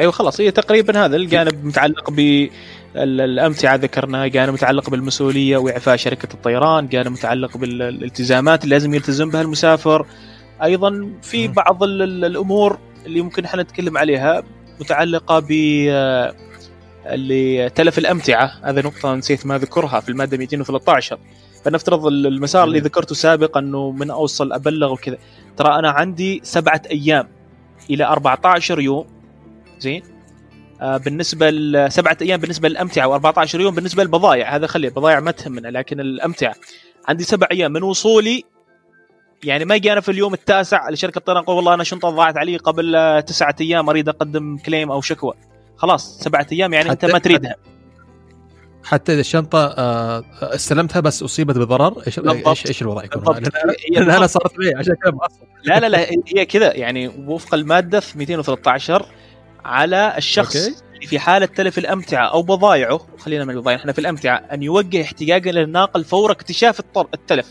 أيوه خلاص. هي تقريبا هذا الجانب متعلق ب الأمتعة ذكرنا جانب متعلق بالمسؤولية وإعفاء شركة الطيران جانب متعلق بالالتزامات اللي لازم يلتزم بها المسافر. أيضا في بعض الأمور اللي ممكن إحنا نتكلم عليها متعلقة ب اللي تلف الأمتعة. هذا نقطة نسيت ما أذكرها في المادة 213 فنفترض المسار اللي ذكرته سابقا إنه من أوصل أبلغ وكذا. ترى أنا عندي سبعة أيام إلى 14 يوم. زين؟ آه بالنسبة لسبعه أيام بالنسبة للأمتعة و14 يوم بالنسبة للبضائع هذا خلي البضائع ما تهمنا لكن الأمتعة. عندي سبع أيام من وصولي يعني ما يجي أنا في اليوم التاسع لشركه الطيران أقول والله أنا شنطة ضاعت علي قبل تسعة أيام أريد أقدم كليم أو شكوى. خلاص سبعة أيام يعني أنت ما تريدها. حتى إذا الشنطة آه، استلمتها بس أصيبت بضرر. إيش إيش إيش الوضع يكون؟ أنا صارت معي عشان كذا لا لا لا هي كذا يعني وفق المادة 213 على الشخص okay. اللي في حالة تلف الأمتعة أو بضائعه خلينا من البضائع إحنا في الأمتعة أن يوجه احتجاجا للناقل فور اكتشاف التلف.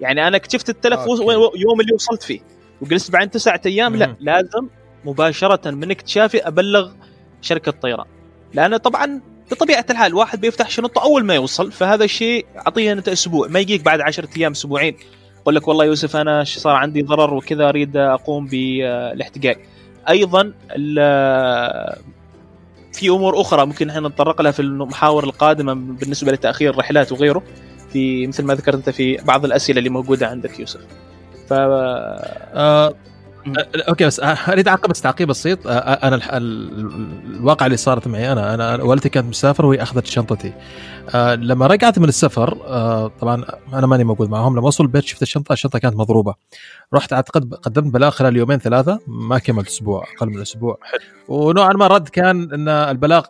يعني أنا اكتشفت التلف okay. يوم اللي وصلت فيه. وجلست بعد تسعة أيام لا لازم مباشرة من اكتشافي أبلغ شركة الطيران. لأن طبعا بطبيعة الحال واحد بيفتح شنطة أول ما يوصل فهذا الشيء أعطيه أنت أسبوع ما يجيك بعد 10 أيام أسبوعين. يقول لك والله يوسف أنا صار عندي ضرر وكذا أريد أقوم بالاحتقاق أيضا في أمور أخرى ممكن إحنا نتطرق لها في المحاور القادمة بالنسبة لتأخير الرحلات وغيره. في مثل ما ذكرت أنت في بعض الأسئلة اللي موجودة عندك يوسف. ف آه أوكي بس اريد اعقب بس تعقيب بسيط أنا الواقع اللي صارت معي أنا أنا والدتي كانت مسافرة وهي أخذت شنطتي. لما رجعت من السفر طبعا أنا ماني موجود معهم لما وصل البيت شفت الشنطة الشنطة كانت مضروبة. رحت أعتقد قدمت بلاغ خلال يومين ثلاثة ما كملت أسبوع أقل من أسبوع. ونوعا ما رد كان إن البلاغ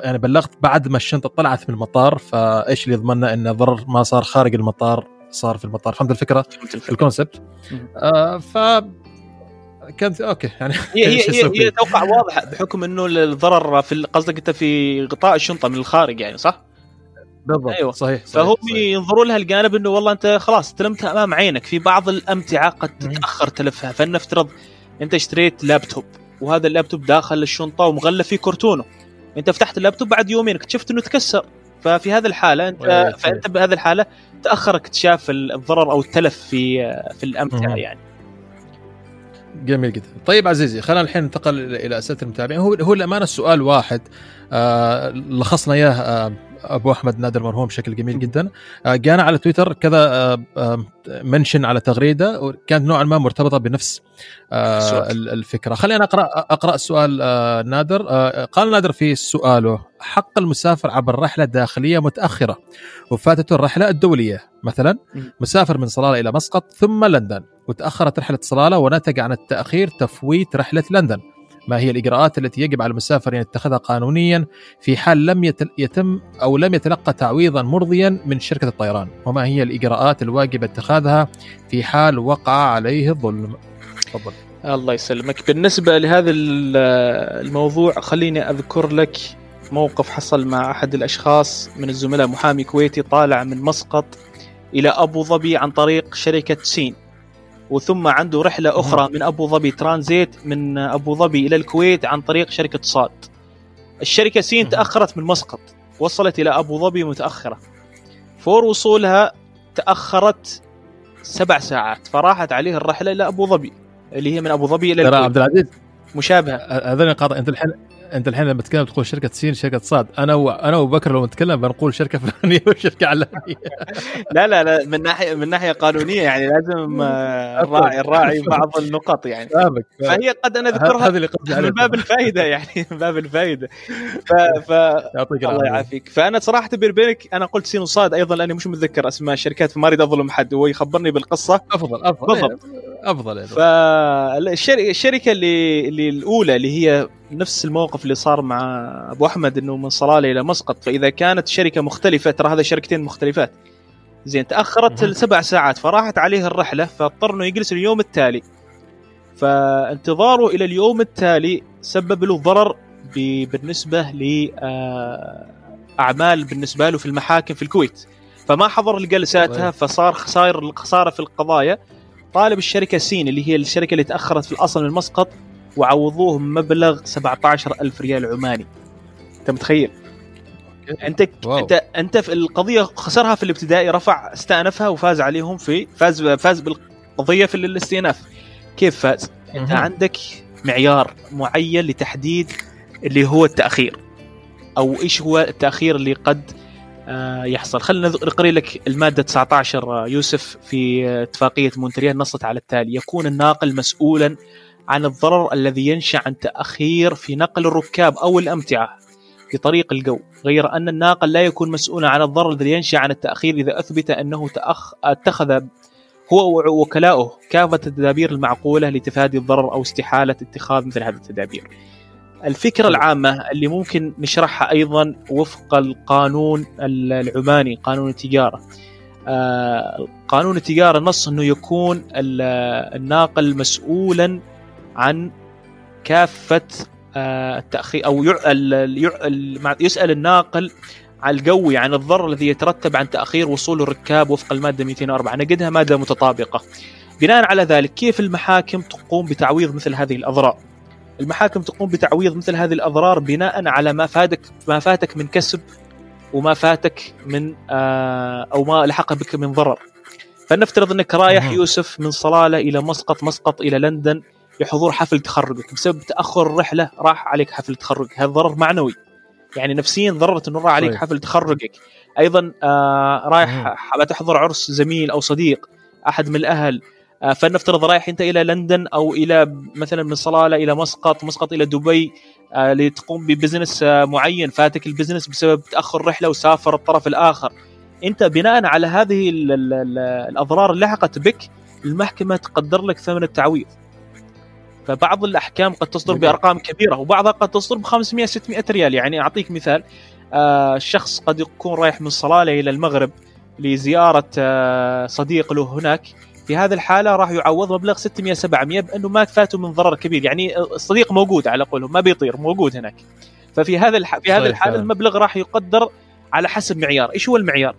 يعني بلغت بعد ما الشنطة طلعت من المطار فإيش اللي يضمننا إن الضرر ما صار خارج المطار صار في المطار. فهمت الفكرة؟ ال concept. آه ف كانت okay يعني هي هي هي, هي توقع واضح بحكم إنه الضرر في قصدك أنت في غطاء الشنطة من الخارج يعني صح؟ بالضبط أيوة. صحيح, صحيح فهم ينظروا لها الجانب إنه والله أنت خلاص استلمتها أمام عينك في بعض الأمتعة قد تتأخر تلفها. فلنفترض أنت اشتريت لابتوب وهذا اللابتوب داخل الشنطة ومغلف فيه كرتونه. أنت فتحت اللابتوب بعد يومين اكتشفت إنه تكسر. ففي هذه الحالة انت فأنت بهذه الحالة تأخر اكتشاف الضرر أو التلف في في الأمتعة يعني. جميل جدا. طيب عزيزي خلينا الحين ننتقل إلى أسئلة المتابعين. هو هو الامانه السؤال واحد. آه لخصنا إياه آه أبو أحمد نادر مرهوم بشكل جميل جدا. آه جانا على تويتر كذا آه آه منشن على تغريدة وكانت نوعا ما مرتبطة بنفس آه الفكرة. خلينا اقرا أقرأ السؤال آه نادر. قال نادر في سؤاله حق المسافر عبر رحلة داخلية متأخرة وفاتته الرحلة الدولية. مثلا مسافر من صلالة إلى مسقط ثم لندن. وتأخرت رحلة صلالة ونتج عن التأخير تفويت رحلة لندن ما هي الإجراءات التي يجب على المسافر ان يتخذها قانونيا في حال لم يتم أو لم يتلقى تعويضا مرضيا من شركة الطيران؟ وما هي الإجراءات الواجب اتخاذها في حال وقع عليه الظلم؟ تفضل. الله يسلمك. بالنسبة لهذا الموضوع خليني أذكر لك موقف حصل مع أحد الأشخاص من الزملاء. محامي كويتي طالع من مسقط إلى أبو ظبي عن طريق شركة سين. وثم عنده رحلة أخرى من أبو ظبي ترانزيت من أبو ظبي إلى الكويت عن طريق شركة صاد. الشركة سين تأخرت من مسقط وصلت إلى أبو ظبي متأخرة. فور وصولها تأخرت سبع ساعات فراحت عليه الرحلة إلى أبو ظبي اللي هي من أبو ظبي إلى الكويت. عبد العزيز مشابهة. هذول قاطع أنت الحين انت الحين لما تتكلم تقول شركة سين شركة صاد. أنا و... أنا وابو بكر لو نتكلم بنقول شركة فلانية وشركة علانية. لا لا لا من ناحية من ناحية قانونية يعني لازم الراعي الراعي بعض النقط يعني. فاهمك فهي قد أنا أذكرها اللي من باب الفائده يعني من باب الفائده ف, ف... يعطيك الله يعافيك. فأنا صراحة بيني وبينك أنا قلت سين وصاد أيضا لأني مش متذكر أسماء الشركات فما أريد أظلم حد وهو يخبرني بالقصة. أفضل أفضل. بالضبط. أفضل فالشركة اللي اللي الأولى اللي هي نفس الموقف اللي صار مع أبو أحمد إنه من صلاله إلى مسقط. فإذا كانت شركة مختلفة ترى هذا شركتين مختلفات. زين تأخرت سبع ساعات فراحت عليه الرحلة فاضطر إنه يجلس اليوم التالي. فانتظاره إلى اليوم التالي سبب له ضرر بالنسبة ل أعمال بالنسبة له في المحاكم في الكويت. فما حضر لجلساتها فصار خسائر الخساره في القضايا. طالب الشركة سين اللي هي الشركة اللي تأخرت في الأصل من مسقط وعوضوه مبلغ 17 ألف ريال عماني. أنت متخيل؟ أنت wow. انت أنت في القضية خسرها في الابتدائي رفع استأنفها وفاز عليهم في فاز فاز بالقضية في الاستئناف. كيف فاز؟ أنت عندك معيار معين لتحديد اللي هو التأخير أو إيش هو التأخير اللي قد آه، يحصل. خلينا نقري لك المادة 19 يوسف في اتفاقية مونتريال نصت على التالي. يكون الناقل مسؤولا عن الضرر الذي ينشأ عن تأخير في نقل الركاب أو الأمتعة في طريق الجو غير أن الناقل لا يكون مسؤولا عن الضرر الذي ينشأ عن التأخير إذا أثبت أنه تأخ... اتخذ هو ووكلاؤه كافة التدابير المعقولة لتفادي الضرر أو استحالة اتخاذ مثل هذه التدابير. الفكرة العامة اللي ممكن نشرحها أيضا وفق القانون العماني قانون التجارة آه قانون التجارة نص أنه يكون الناقل مسؤولا عن كافة آه التأخير أو يسأل الناقل على القوي عن الضرر الذي يترتب عن تأخير وصول الركاب وفق المادة 204 نجدها مادة متطابقة. بناء على ذلك كيف المحاكم تقوم بتعويض مثل هذه الأضرار؟ المحاكم تقوم بتعويض مثل هذه الأضرار بناء على ما فاتك ما فاتك من كسب وما فاتك من آه، أو ما لحق بك من ضرر. فلنفترض إنك رايح يوسف من صلالة إلى مسقط مسقط إلى لندن. لحضور حفل تخرجك. بسبب تأخر الرحلة راح عليك حفل تخرجك. هذا ضرر معنوي. يعني نفسيا ضررت إنه راح عليك طيب. حفل تخرجك. أيضا آه رايح بتحضر عرس زميل أو صديق أحد من الأهل. آه فلنفترض رايح أنت إلى لندن أو إلى مثلا من صلالة إلى مسقط مسقط إلى دبي آه لتقوم ب business آه معين فاتك ال business بسبب تأخر رحلة وسافر الطرف الآخر. أنت بناء على هذه ال ال ال الأضرار اللي لحقت بك المحكمة تقدر لك ثمن التعويض. فبعض الأحكام قد تصدر بأرقام كبيرة وبعضها قد تصدر ب 500 600 ريال. يعني أعطيك مثال آه الشخص قد يكون رايح من صلاله إلى المغرب لزيارة آه صديق له هناك. في هذه الحالة راح يعوض مبلغ 600 700 بأنه ما فاته من ضرر كبير. يعني الصديق موجود على قولهم ما بيطير موجود هناك. ففي هذا الح... في هذه الحالة المبلغ راح يقدر على حسب معيار. إيش هو المعيار؟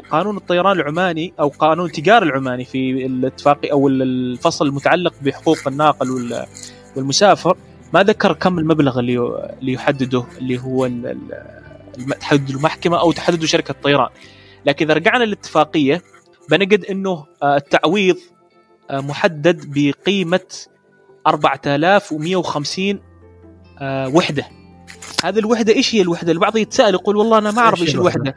قانون الطيران العماني أو قانون التجاره العماني في الاتفاق أو الفصل المتعلق بحقوق الناقل والمسافر ما ذكر كم المبلغ اللي يحدده اللي هو تحدد المحكمة أو تحدده شركة طيران لكن إذا رجعنا للاتفاقية بنجد إنه آه، التعويض آه، محدد بقيمة 4150 آه، وحدة. هذه الوحدة إيش هي الوحدة؟ البعض يتساءل يقول والله أنا ما أعرف إيش الوحدة؟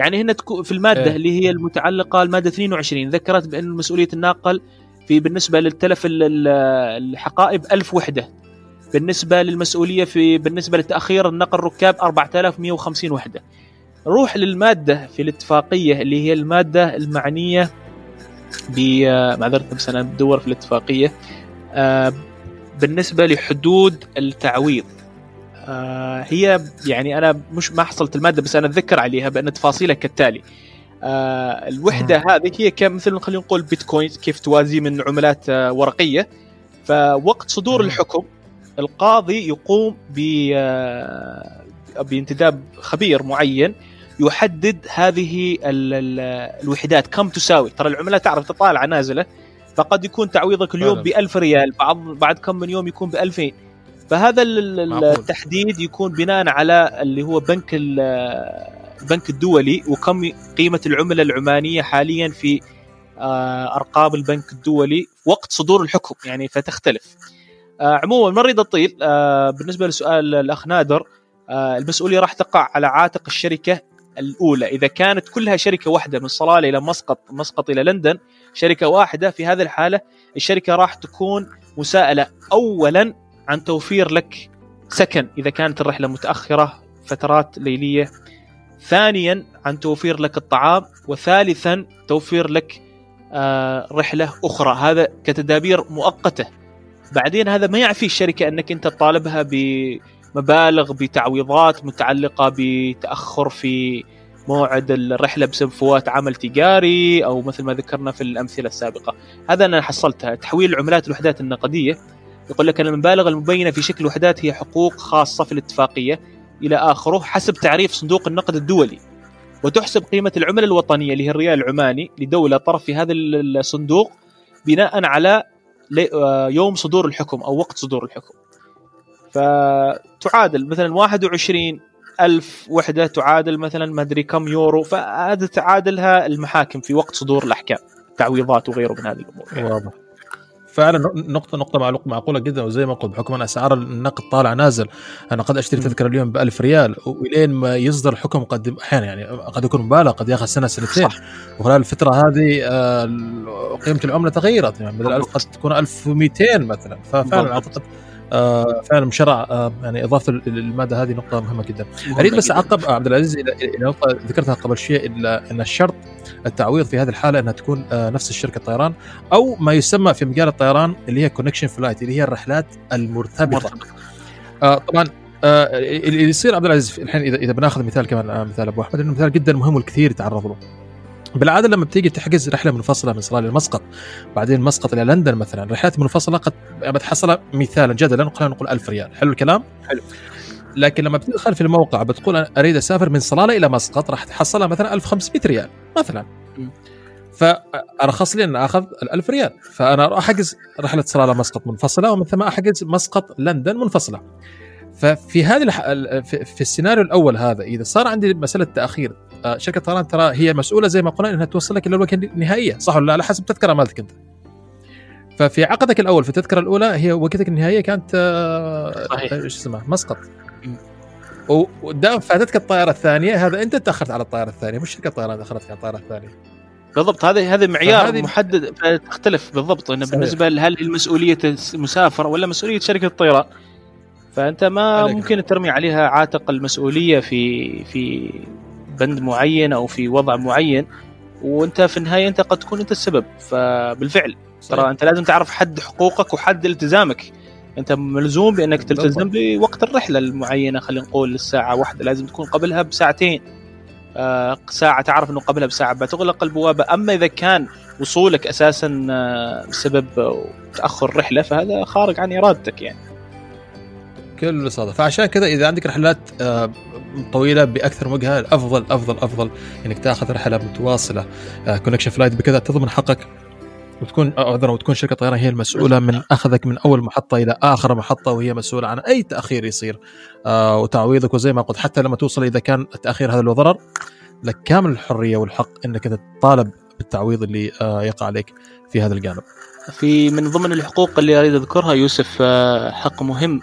يعني هنا في المادة إيه. اللي هي المتعلقة المادة 22 ذكرت بأن مسؤوليه الناقل في بالنسبة للتلف الحقائب 1000 وحدة. بالنسبة للمسؤولية في بالنسبة لتأخير النقل الركاب 4150 وحدة. نروح للمادة في الاتفاقية اللي هي المادة المعنية ب معذره بس أنا بدور في الاتفاقية. آه، بالنسبة لحدود التعويض. آه هي يعني أنا مش ما حصلت المادة بس أنا أتذكر عليها بأن تفاصيلها كالتالي. آه الوحدة. هذه هي كمثل خلينا نقول بيتكوين كيف توازي من عملات آه ورقية. فوقت صدور. الحكم القاضي يقوم ب آه، بانتداب خبير معين يحدد هذه ال ال الوحدات. كم تساوي؟ ترى العملات تعرف تطالع نازلة فقد يكون تعويضك اليوم ب 1000 ريال بعد بعد كم من يوم يكون ب 2000 فهذا التحديد يكون بناء على اللي هو بنك البنك الدولي وكم قيمة العملة العمانية حاليا في آه، أرقام البنك الدولي وقت صدور الحكم يعني فتختلف. آه، عموما ما اريد اطيل آه، بالنسبة لسؤال الأخ نادر المسؤولية راح تقع على عاتق الشركة الأولى. إذا كانت كلها شركة واحدة من صلالة إلى مسقط مسقط إلى لندن شركة واحدة في هذه الحالة الشركة راح تكون مساءلة. اولا عن توفير لك سكن إذا كانت الرحلة متأخرة فترات ليلية. ثانيا عن توفير لك الطعام وثالثا توفير لك آه رحلة أخرى. هذا كتدابير مؤقتة. بعدين هذا ما يعفي الشركة أنك أنت تطالبها بمبالغ بتعويضات متعلقة بتأخر في موعد الرحلة بسبب فوات عمل تجاري أو مثل ما ذكرنا في الأمثلة السابقة. هذا أنا حصلتها. تحويل العملات الوحدات النقدية. يقول لك أن المبالغ المبينة في شكل وحدات هي حقوق خاصة في الاتفاقية إلى آخره حسب تعريف صندوق النقد الدولي وتحسب قيمة العملة الوطنية اللي هي الريال العماني لدولة طرف في هذا الصندوق بناء على آه، يوم صدور الحكم أو وقت صدور الحكم. فتعادل مثلا 21 ألف وحدة تعادل مثلا ما أدري كم يورو فهذا تعادلها المحاكم في وقت صدور الأحكام تعويضات وغيره من هذه الأمور. واضح. فعلا نقطة نقطة معقولة جدا وزي ما قلت بحكم ان أسعار النقد طالع نازل. أنا قد أشتري تذكرة اليوم ب 1000 ريال ولين ما يصدر الحكم قد أحيانا يعني قد يكون مبالغ قد ياخذ سنة سنتين. وخلال الفترة هذه آه، قيمة العملة تغيرت. يعني بدل 1000 قد تكون 1200 مثلا. ففعلا أعتقد آه فعلا مشرع آه يعني إضافة الماده هذه نقطة مهمة جدا. أريد بس أعقب عبد العزيز إلى نقطة ذكرتها قبل شيء أن الشرط التعويض في هذه الحالة إنها تكون آه نفس الشركة الطيران أو ما يسمى في مجال الطيران اللي هي connection flight اللي هي الرحلات المرتبطة. آه طبعا آه اللي يصير عبد العزيز الحين إذا إذا بناخذ مثال كمان مثال أبو أحمد إنه مثال جدا مهم والكثير يتعرض له. بالعادة لما بتيجي تحجز رحلة منفصلة من صلاله لمسقط بعدين مسقط إلى لندن مثلا رحلات منفصلة قد بتحصلها مثالا جدلا خلينا نقول 1000 ريال. حلو الكلام؟ حلو. لكن لما بتدخل في الموقع بتقول أنا أريد أسافر من صلالة إلى مسقط راح تحصلها مثلا 1500 ريال مثلا. فأرخص لي أن أخذ ال 1000 ريال. فأنا أروح أحجز رحلة صلالة مسقط منفصلة ومن ثم أحجز مسقط لندن منفصلة. ففي هذه الح... في السيناريو الأول هذا إذا صار عندي مسألة تأخير آه، شركة طيران ترى هي مسؤولة زي ما قلنا إنها توصل لك إلى الوجهة النهائية. صح ولا لا؟ على حسب التذكره مالتك أنت. ففي عقدك الأول في التذكرة الأولى هي وجهتك النهائية كانت آه، صحيح. إيش اسمها؟ مسقط. ودام فاتتك الطائرة الثانية هذا أنت تاخرت على الطائرة الثانية مش شركة الطيران تاخرت على الطائره الثانية بالضبط هذا هذا معيار فهذه... محدد تختلف بالضبط انه بالنسبة هل المسؤولية المسافر ولا مسؤولية شركة الطيران. فأنت ما ممكن ترمي عليها عاتق المسؤولية في في بند معين أو في وضع معين وأنت في النهاية أنت قد تكون أنت السبب. فبالفعل ترى أنت لازم تعرف حد حقوقك وحد التزامك. انت ملزوم بانك تلتزم بوقت الرحلة المعينة خلينا نقول الساعة واحدة لازم تكون قبلها بساعتين. آه ساعة تعرف إنه قبلها بساعة. بتغلق البوابة. أما إذا كان وصولك أساسا آه بسبب تأخر الرحله فهذا خارج عن إرادتك يعني. كل صادف فعشان كذا إذا عندك رحلات آه طويلة بأكثر من وجهة أفضل أفضل افضل إنك تأخذ رحلة متواصلة. connection flight بكذا تضمن حقك. وتكون عذرا وتكون شركة طيران هي المسؤولة من أخذك من أول محطة إلى آخر محطة وهي مسؤولة عن أي تأخير يصير آه وتعويضك وزي ما قلت حتى لما توصل إذا كان التاخير هذا له ضرر لك كامل الحرية والحق إنك تطالب بالتعويض اللي آه يقع عليك في هذا الجانب. في من ضمن الحقوق اللي أريد أذكرها يوسف آه حق مهم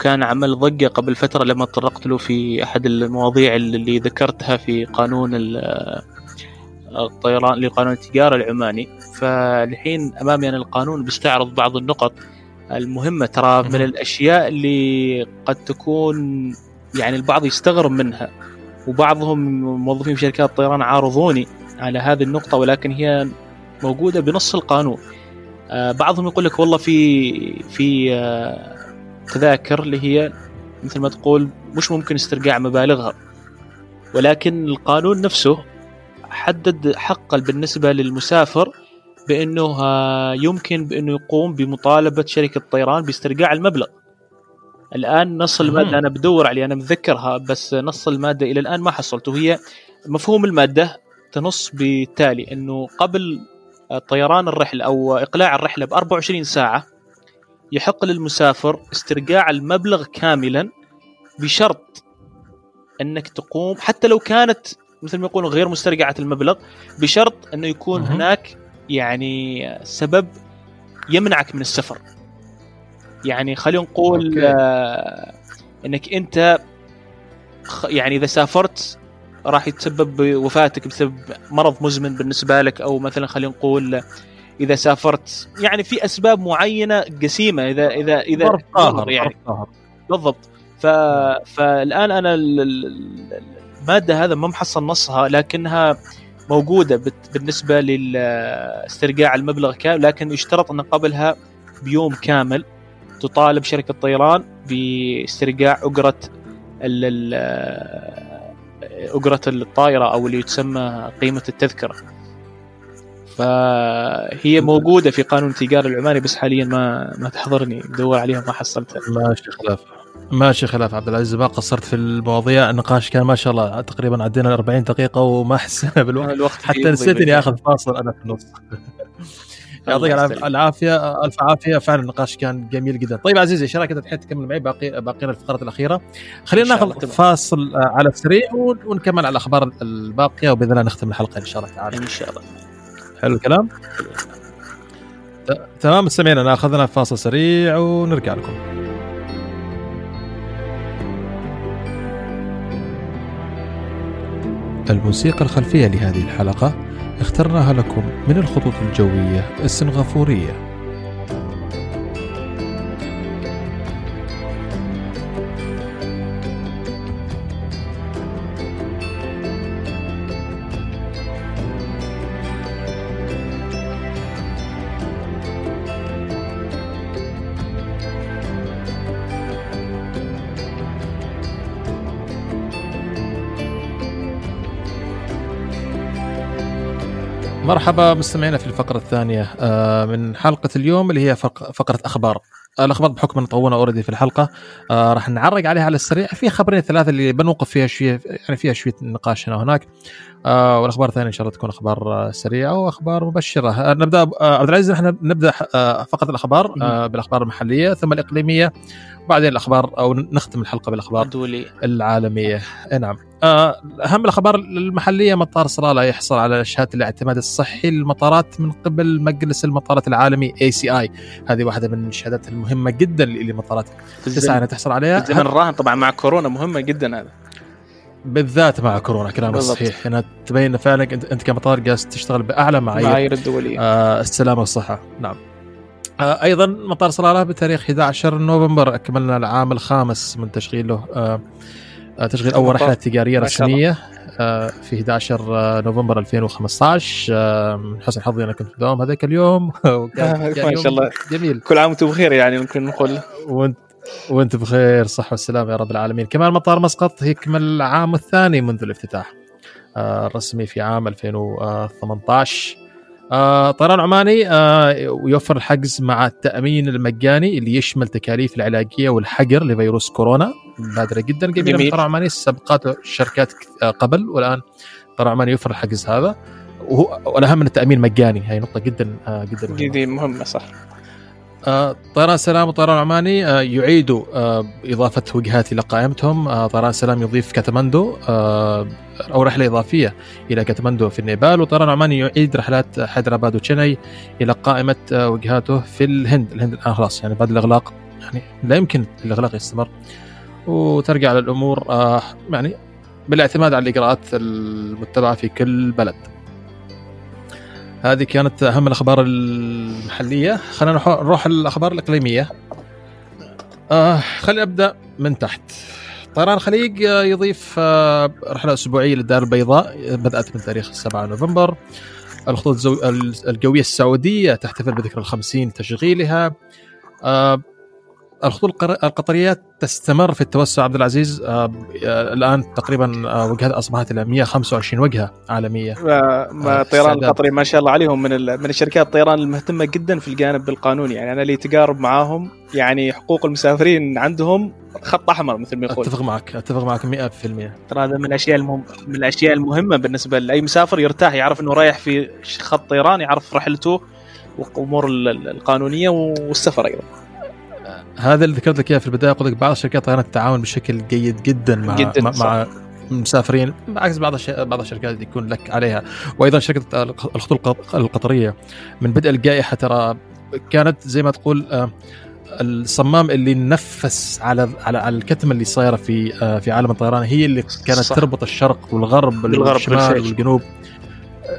كان عمل ضجة قبل فترة لما تطرقت له في أحد المواضيع اللي ذكرتها في قانون الطيران لقانون التجارة العماني. فالحين أمامي أنا القانون بيستعرض بعض النقط المهمة. ترى من الأشياء اللي قد تكون يعني البعض يستغرب منها وبعضهم موظفين في شركات الطيران عارضوني على هذه النقطة ولكن هي موجودة بنص القانون. آه، بعضهم يقول لك والله في في آه، تذاكر اللي هي مثل ما تقول مش ممكن استرجاع مبالغها. ولكن القانون نفسه حدد حقا بالنسبة للمسافر بأنه يمكن بأنه يقوم بمطالبة شركة طيران باسترجاع المبلغ. الآن نص المادة أنا بدور عليه أنا متذكرها بس نص المادة إلى الآن ما حصلته هي مفهوم المادة تنص بالتالي أنه قبل طيران الرحلة أو إقلاع الرحلة ب 24 ساعة يحق للمسافر استرجاع المبلغ كاملا بشرط أنك تقوم حتى لو كانت مثل ما يقولون غير مسترجعة المبلغ بشرط أنه يكون مه. هناك يعني سبب يمنعك من السفر يعني خلينا نقول آه أنك أنت يعني إذا سافرت راح يتسبب بوفاتك بسبب مرض مزمن بالنسبة لك أو مثلا خلينا نقول إذا سافرت يعني في أسباب معينة قسيمة إذا إذا إذا قاهر يعني بالضبط. فالآن أنا المادة هذا ما محصل نصها لكنها موجودة بالنسبة لاسترجاع المبلغ كامل لكن يشترط أن قبلها بيوم كامل تطالب شركة الطيران باسترجاع أجرة أجرة الطائرة أو اللي تسمى قيمة التذكرة. فهي موجودة في قانون التجارة العماني بس حاليا ما ما تحضرني بدور عليها ما حصلتها. ماشي خلاف ماشي خلاف عبد العزيز ما قصرت في المواضيع. النقاش كان ما شاء الله تقريبا عدينا 40 دقيقة وما حسينا بالوقت. الوقت حتى نسيت إني آخذ فاصل أنا في النص. يعطيك العافية. ألف عافية. فعلا النقاش كان جميل جدا. طيب عزيزي إيش رايك الحين تكمل معي باقي باقينا الفقرات الأخيرة؟ خلينا ناخذ فاصل على السريع ونكمل على الأخبار الباقية وبإذن الله نختم الحلقة إن شاء الله تعالى. إن شاء الله. حلو الكلام؟ تمام مستمعينا ناخذنا فاصل سريع ونرجع لكم. الموسيقى الخلفية لهذه الحلقة اخترناها لكم من الخطوط الجوية السنغافورية. مرحبا مستمعينا في الفقرة الثانية آه، من حلقة اليوم اللي هي فقرة أخبار. الأخبار بحكم أن طولنا اوريدي في الحلقة آه راح نعرق عليها على السريع. في خبرين ثلاثة اللي بنوقف فيها شوية يعني فيها شوية نقاش هنا وهناك. آه والأخبار الثانية إن شاء الله تكون أخبار آه سريعة وأخبار مبشرة. آه نبدأ آه عبد العزيز نحن نبدأ آه فقط الأخبار آه بالأخبار المحلية ثم الإقليمية وبعدين الأخبار أو نختم الحلقة بالأخبار الدولية. العالمية. إيه نعم. آه، أهم الأخبار المحلية مطار صلالة يحصل على شهادة الاعتماد الصحي للمطارات من قبل مجلس المطارات العالمي اي سي اي هذه واحدة من الشهادات المهمة جدا للمطارات تسعى انها تحصل عليها. الزمن الراهن طبعا مع كورونا مهمة جدا هذا. بالذات مع كورونا كلامك بالضبط. صحيح. انها تبين فعلا انت أنت كمطار جالس تشتغل بأعلى معايير. المعايير الدولية. آه السلامة والصحة. نعم. آه أيضا مطار صلاله بتاريخ 11 نوفمبر أكملنا العام الخامس من تشغيله آه آه تشغيل أول. رحلة تجارية. رسمية آه في 11 نوفمبر 2015 آه من حسن حظي أنا كنت في الدوام هذاك اليوم. ما شاء الله. جميل. كل عام وأنتم بخير يعني ممكن نقول. وانت وانت بخير صحة والسلامة يا رب العالمين. كمان مطار مسقط يكمل العام الثاني منذ الافتتاح آه، الرسمي في عام 2018 آه، طيران عماني آه، يوفر الحجز مع التأمين المجاني اللي يشمل تكاليف العلاجية والحجر لفيروس كورونا. بادرة جدا جميل. طيران عماني سبقته شركات قبل. والآن طيران عماني يوفر الحجز هذا. وهو والأهم من التأمين مجاني هي نقطة جدا آه، جدا مهمة. صح. طيران سلام وطيران عماني آه، يعيدوا آه، إضافة وجهات إلى قائمتهم آه، طيران سلام يضيف كاتماندو آه، أو رحلة إضافية إلى كاتماندو في النيبال. وطيران عماني يعيد رحلات حيدرآباد وتشيناي إلى قائمة آه، وجهاته في الهند. الهند الآن خلاص يعني بعد الإغلاق يعني لا يمكن الإغلاق يستمر. وترجع للأمور آه، يعني بالاعتماد على الإجراءات المتبعة في كل بلد. هذه كانت أهم الأخبار المحلية. خلينا نروح الأخبار الإقليمية. آه خلينا أبدأ من تحت. طيران الخليج آه، يضيف آه، رحلة أسبوعية للدار البيضاء بدأت من تاريخ 7 نوفمبر. الخطوط. الجوية السعودية تحتفل بذكرى الخمسين تشغيلها. آه الخطوط القطريه تستمر في التوسع عبد العزيز. آه آه، الآن تقريبا آه، وجهات أصبحت إلى 125 وجهة عالمية. ما الطيران. القطري ما شاء الله عليهم من من الشركات الطيران المهتمة جدا في الجانب القانوني يعني أنا لي تجارب معاهم يعني حقوق المسافرين عندهم خط أحمر مثل ما يقول. أتفق معك أتفق معك 100% ترى هذا من الأشياء المهم من الأشياء المهمة بالنسبة لاي مسافر يرتاح يعرف إنه رايح في خط طيران يعرف رحلته ال- القانونية والسفر أيضا. هذا اللي ذكرت لك إياه في البداية قلت لك بعض الشركات طيران تتعاون بشكل جيد جدا مع جداً، مع. مع المسافرين بعكس بعض. بعض الشركات يكون لك عليها وأيضا شركة الخطوط الق- القطرية من بدء الجائحة ترى كانت زي ما تقول آه، الصمام اللي نفس على على على الكتمة اللي صايرة في آه، في عالم الطيران هي اللي كانت صح. تربط الشرق والغرب بالغرب والشمال. والجنوب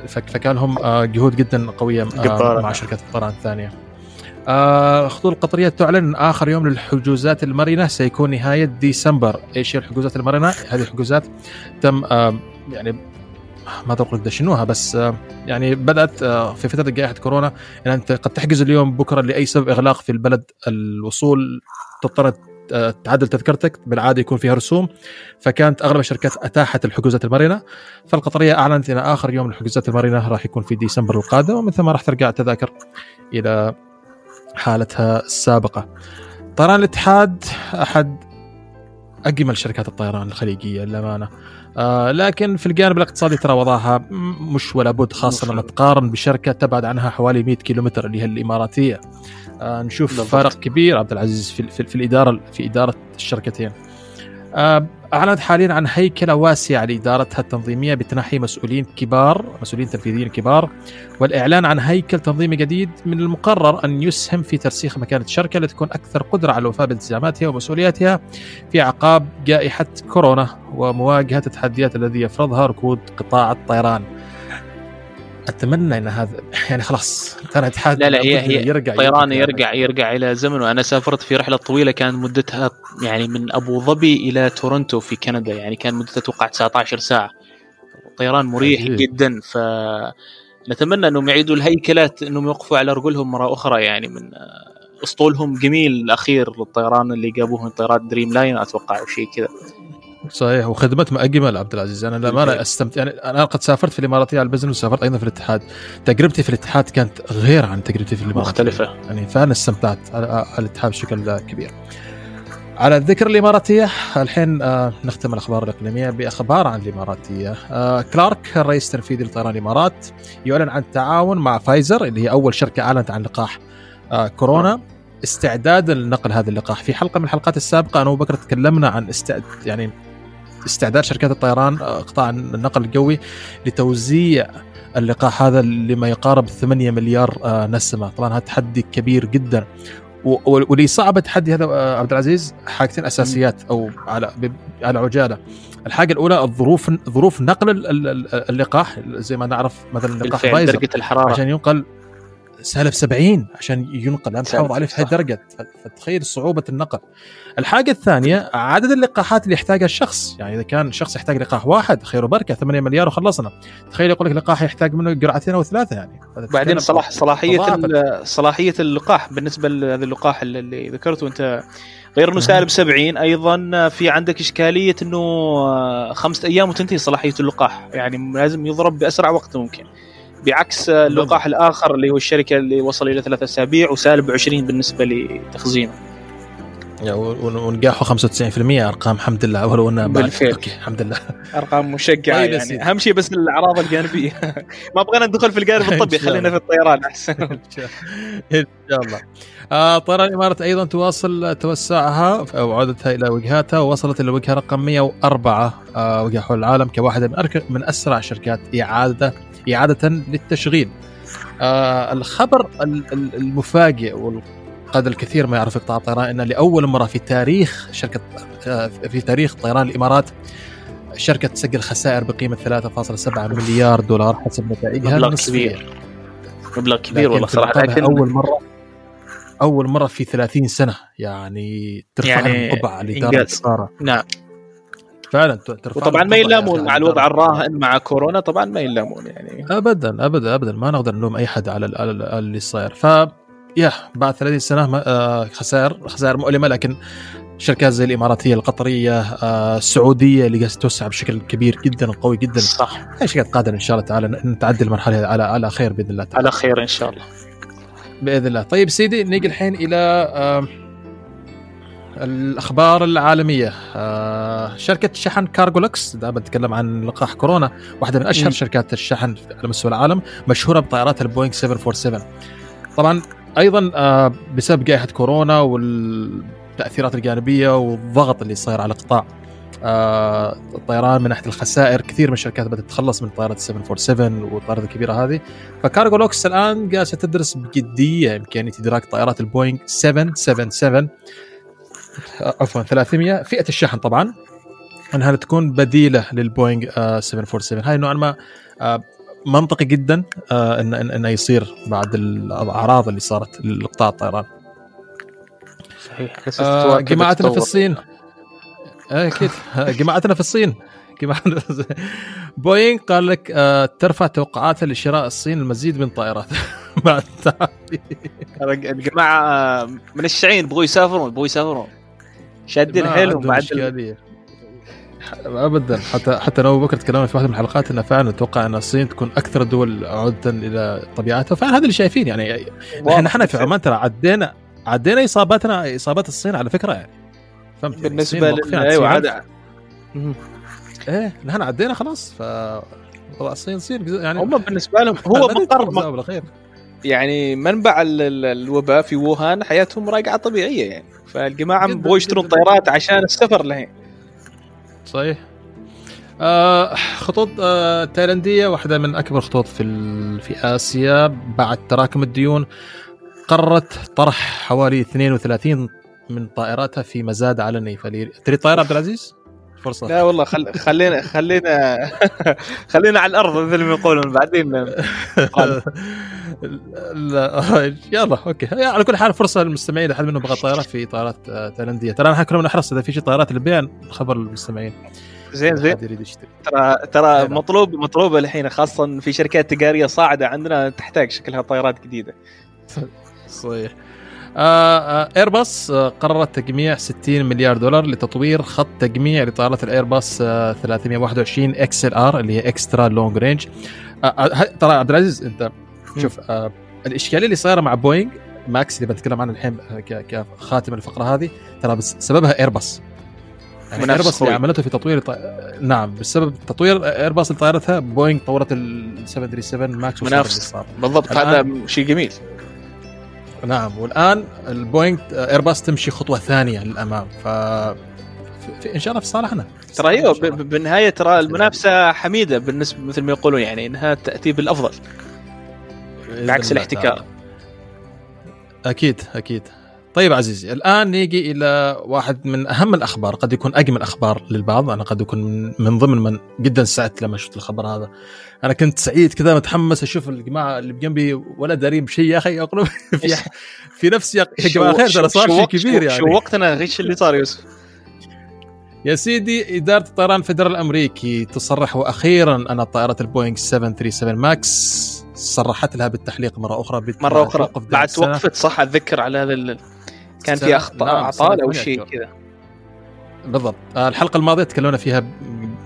فك- فكان لهم آه، جهود جدا قوية جبارة. مع شركات الطيران الثانية الخطوط القطرية تعلن آخر يوم للحجوزات المرنة سيكون نهاية ديسمبر. إيش هي الحجوزات المرنة؟ هذه الحجوزات تم آه، يعني ما تقول دشنوها بس آه، يعني بدأت آه، في فترة جائحة كورونا إن أنت قد تحجز اليوم بكرة لأي سبب إغلاق في البلد الوصول تضطر آه، تعدل تذكرتك بالعادة يكون فيها رسوم. فكانت أغلب الشركات أتاحت الحجوزات المرنه فالقطرية أعلنت إن آخر يوم للحجوزات المرنه راح يكون في ديسمبر القادم ومن ثم راح ترجع التذاكر إلى حالتها السابقة. طيران الاتحاد أحد أجمل شركات الطيران الخليجية للأمانة. آه لكن في الجانب الاقتصادي ترى وضعها مش ولا بد خاصة مش لما. تقارن بشركة تبعد عنها حوالي 100 كيلومتر اللي هي الإماراتية. آه نشوف بالضبط. فارق كبير عبد العزيز في, في, في الإدارة في إدارة الشركتين. آه، أعلنت حاليا عن هيكلة واسعة لإدارتها التنظيمية بتنحي مسؤولين كبار مسؤولين تنفيذيين كبار والإعلان عن هيكل تنظيمي جديد من المقرر أن يسهم في ترسيخ مكانة الشركة لتكون أكثر قدرة على الوفاء بالتزاماتها ومسؤولياتها في أعقاب جائحة كورونا ومواجهة التحديات الذي يفرضها ركود قطاع الطيران. أتمنى أن هذا يعني خلاص كان الاتحاد لا لا هي هي يرجع طيران يرجع يرجع يرجع إلى زمن وأنا سافرت في رحلة طويلة كانت مدتها يعني من أبو ظبي إلى تورنتو في كندا يعني كان مدتها أتوقع 19 ساعة. طيران مريح عجيب. جدا ف نتمنى إنهم يعيدوا الهيكلة إنهم يوقفوا على رجلهم مرة أخرى يعني من أسطولهم جميل الأخير للطيران اللي جابوه من طيارات دريم لاينر أتوقع أو شيء كذا. صحيح. وخدمتهم أجمل عبد العزيز. أنا لا ما أنا استمتع يعني أنا قد سافرت في الاماراتيه على ال business وسافرت أيضا في الاتحاد. تجربتي في الاتحاد كانت غير عن تجربتي في الإمارات. مختلفة. يعني فعلا استمتعت على الاتحاد بشكل كبير. على الذكر الإماراتية الحين آه نختم الأخبار الإقليمية بأخبار عن الإماراتية. آه كلارك الرئيس التنفيذي لطيران الإمارات يعلن عن تعاون مع فايزر اللي هي أول شركة أعلنت عن لقاح آه كورونا. استعدادا لنقل هذا اللقاح. في حلقة من الحلقات السابقة أنا وبكر تكلمنا عن استعد يعني استعداد شركات الطيران آه، قطاع النقل الجوي لتوزيع اللقاح هذا لما يقارب 8 مليار آه، نسمة. طبعا هذا تحدي كبير جدا. واللي صعب التحدي هذا آه، عبد العزيز حاجتين أساسيات أو على على عجالة. الحاجة الأولى الظروف ظروف نقل اللقاح زي ما نعرف مثلا اللقاح درجة الحرارة. عشان ينقل سالب 70 عشان ينقل انت تحافظ عليه في هذه الدرجة فتخيل صعوبة النقل. الحاجة الثانية عدد اللقاحات اللي يحتاجها الشخص، يعني إذا كان شخص يحتاج لقاح واحد خير وبركة 8 مليار وخلصنا. تخيل يقول لك لقاح يحتاج منه جرعتين أو ثلاثة يعني. بعدين صلاح صلاحية صلاحية اللقاح بالنسبة لهذا اللقاح اللي ذكرته أنت غير إنه سالب 70 أيضا في عندك إشكالية إنه خمسة أيام وتنتهي صلاحية اللقاح يعني لازم يضرب بأسرع وقت ممكن. بعكس اللقاح الآخر اللي هو الشركة اللي وصل إلى ثلاثة أسابيع وسالب 20 بالنسبة لتخزينه. ونجاحه 95% أرقام الحمد لله. ولو انه بالفعل. أوكي الحمد لله. أرقام مشجعة طيب يعني. أهم شيء بس الأعراض الجانبية. ما بغينا ندخل في الجانب الطبي خلينا في الطيران أحسن. إن شاء الله. طيران الإمارات أيضا تواصل توسعها أو عودتها إلى وجهاتها ووصلت إلى الوجهه رقم 104 آه وجهه حول العالم كواحدة من من أسرع شركات إعادة إعادة للتشغيل. آه الخبر المفاجئ وقد الكثير ما يعرف قطاع الطيران أن لأول مرة في تاريخ شركة آه في تاريخ طيران الإمارات شركة تسجل خسائر بقيمة 3.7 مليار دولار حسب نتائجها مبلغ كبير. مبلغ كبير والله صراحة لكن أول مرة أول مرة في 30 سنة يعني ترفع يعني القبعة لدار الخسارة. نعم. فعلا ترفع وطبعا ما يلامون مع الوضع الراهن مع كورونا طبعا ما يلامون يعني. ابدا ابدا ابدا. ما نقدر نلوم أي حد على اللي صاير. ف يا بعد 30 سنة آه، خسائر خسائر مؤلمة لكن شركات زي الاماراتيه القطرية آه، السعودية اللي قاعدة توسع بشكل كبير جدا وقوي جدا. صح. هاي شركات قادره إن شاء الله تعالى نتعدي المرحلة على على خير بإذن الله تعالى. على خير إن شاء الله. بإذن الله. طيب سيدي نيجي الحين إلى الأخبار العالمية. آه شركة شحن كارجولكس دائما بنتكلم عن لقاح كورونا واحدة من أشهر م. شركات الشحن على مستوى العالم مشهورة بطائرات البوينغ 747 طبعا أيضا آه بسبب جائحة كورونا والتأثيرات الجانبية والضغط اللي صاير على قطاع آه الطيران من ناحية الخسائر كثير من الشركات بدأت تتخلص من طائرات 747 والطائرات الكبيره هذه. فكارجولوكس الآن جالسة تدرس بجدية امكانيه إدراج طائرات البوينغ 777 عفوا 300 فئة الشحن طبعا أنها تكون بديلة للبوينغ 747 هاي نوعا ما آه، منطقي جدا آه، ان انه يصير بعد الأعراض اللي صارت لقطاع الطيران. صحيح آه جماعتنا في الصين آه، أكيد. جماعتنا في الصين. جماعتنا بوينغ قال لك آه ترفع توقعاتها لشراء الصين المزيد من طائرات. بعد الجماعة من الشعين بغوا يسافرون بغوا يسافرون. شادين حيلهم بعد ابدا. حتى حتى أنا بكر تكلمنا في واحدة من الحلقات إنه فعلا نتوقع إن الصين تكون أكثر الدول عوده إلى طبيعتها. فعلا هذا اللي شايفين يعني. إحنا إحنا في عمان ترى عدينا عدينا اصاباتنا إصابات الصين على فكرة يعني. فهمت بالنسبة لل أيوه عاد إيه نحن عدينا خلاص ف الصين تصير يعني هم بالنسبة لهم هو مقر يعني منبع الوباء في ووهان حياتهم راجعه طبيعية يعني. فالجماعة بغوا يشترون طيارات عشان السفر لهين. صحيح. آه خطوط آه تايلانديه واحدة من أكبر خطوط في في آسيا بعد تراكم الديون قررت طرح حوالي 32 من طائراتها في مزاد علني تريد طائرة عبد العزيز؟ فرصة. لا والله خل... خلينا خلينا خلينا على الأرض مثل ما يقولون بعدين. لا يلا okay. على كل حال فرصة للمستمعين احد منهم بغى طائرات في طائرات آه، تايلاندية. ترى إحنا كنا نحرص إذا في شيء طائرات للبيع خبر للمستمعين. زين زين. ترى ترى مطلوب مطلوبه الحين خاصة في شركات تجارية صاعدة عندنا تحتاج شكلها طائرات جديدة. صحيح. ايرباص قررت تجميع 60 مليار دولار لتطوير خط تجميع لطائرات الايرباص 321 XLR اللي هي extra long range. ترى عبد العزيز انت شوف الإشكالية اللي صايرة مع بوينغ ماكس اللي بنتكلم عنه الحين كختام الفقرة هذه ترى بس سببها ايرباص يعني ايرباص اللي عملته في تطوير ط... نعم بسبب تطوير ايرباص لطائرتها بوينغ طورت ال 737 ماكس منافس. بالضبط هذا شيء جميل. نعم والآن البوينغ إيرباص تمشي خطوة ثانية للأمام ف في إن شاء الله في صالحنا. ترى أيوه بالنهاية ترى المنافسة حميدة بالنسبة مثل ما يقولون يعني إنها تأتي بالأفضل بعكس الاحتكار. أكيد أكيد. طيب عزيزي الآن نيجي إلى واحد من أهم الأخبار قد يكون أجمل أخبار للبعض أنا قد يكون من ضمن من جدا سعدت لما شفت الخبر هذا. أنا كنت سعيد كذا متحمس أشوف الجماعة اللي بجنبي ولا دارين بشيء يا أخي أقول في في نفسي يا جماعة خير ترى صار شيء كبير يعني شو وقتنا إيش اللي صار يوسف؟ يا سيدي إدارة الطيران الفدرالي الأمريكي تصرح وأخيرا أن طائرة البوينغ 737 ماكس صرحت لها بالتحليق مرة أخرى مرة أخرى. بعد وقفت صح؟ أتذكر على هذا كان في أخطاء نعم أعطال أو شيء كذا. بالضبط. الحلقة الماضية تكلمنا فيها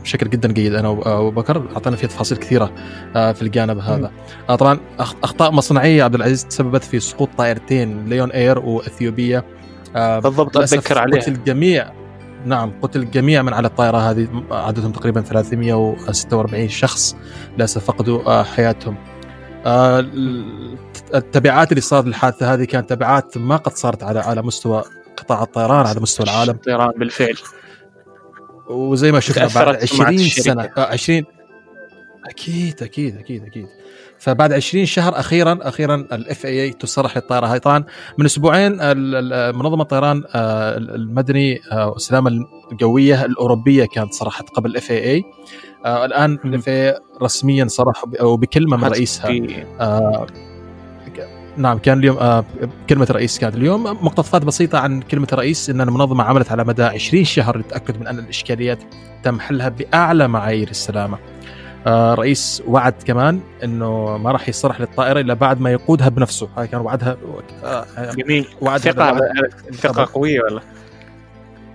بشكل جدا جيد أنا وابو بكر. اعطينا فيها تفاصيل كثيرة في الجانب هذا. م. طبعا أخطاء مصنعية عبد العزيز تسببت في سقوط طائرتين ليون إير واثيوبيا بالضبط أتذكر عليها. الجميع. نعم قتل جميع من على الطائرة هذه عددهم تقريبا 346 شخص. للأسف فقدوا حياتهم. التبعات اللي صارت للحادثة هذه كانت تبعات ما قد صارت على على مستوى قطاع الطيران على مستوى العالم. الطيران بالفعل. وزي ما شفنا بعد 20 سنة. 20 أكيد أكيد أكيد أكيد. فبعد 20 شهر أخيرا أخيرا ال FAA تصرح للطائرة. هاي طبعا من أسبوعين منظمة الطيران المدني والسلامة الجوية الأوروبية كانت صرحت قبل ال FAA الآن ال FA رسميا صرح وبكلمه من رئيسها. آه نعم كان اليوم آه كلمة الرئيس كانت. اليوم مقتطفات بسيطة عن كلمة الرئيس أن المنظمة عملت على مدى 20 شهر للتأكد من أن الإشكاليات تم حلها بأعلى معايير السلامة. آه رئيس وعد كمان إنه ما راح يصرح للطائرة إلا بعد ما يقودها بنفسه. هاي كان وعدها آه جميل وعد ثقة ثقة قوية ولا؟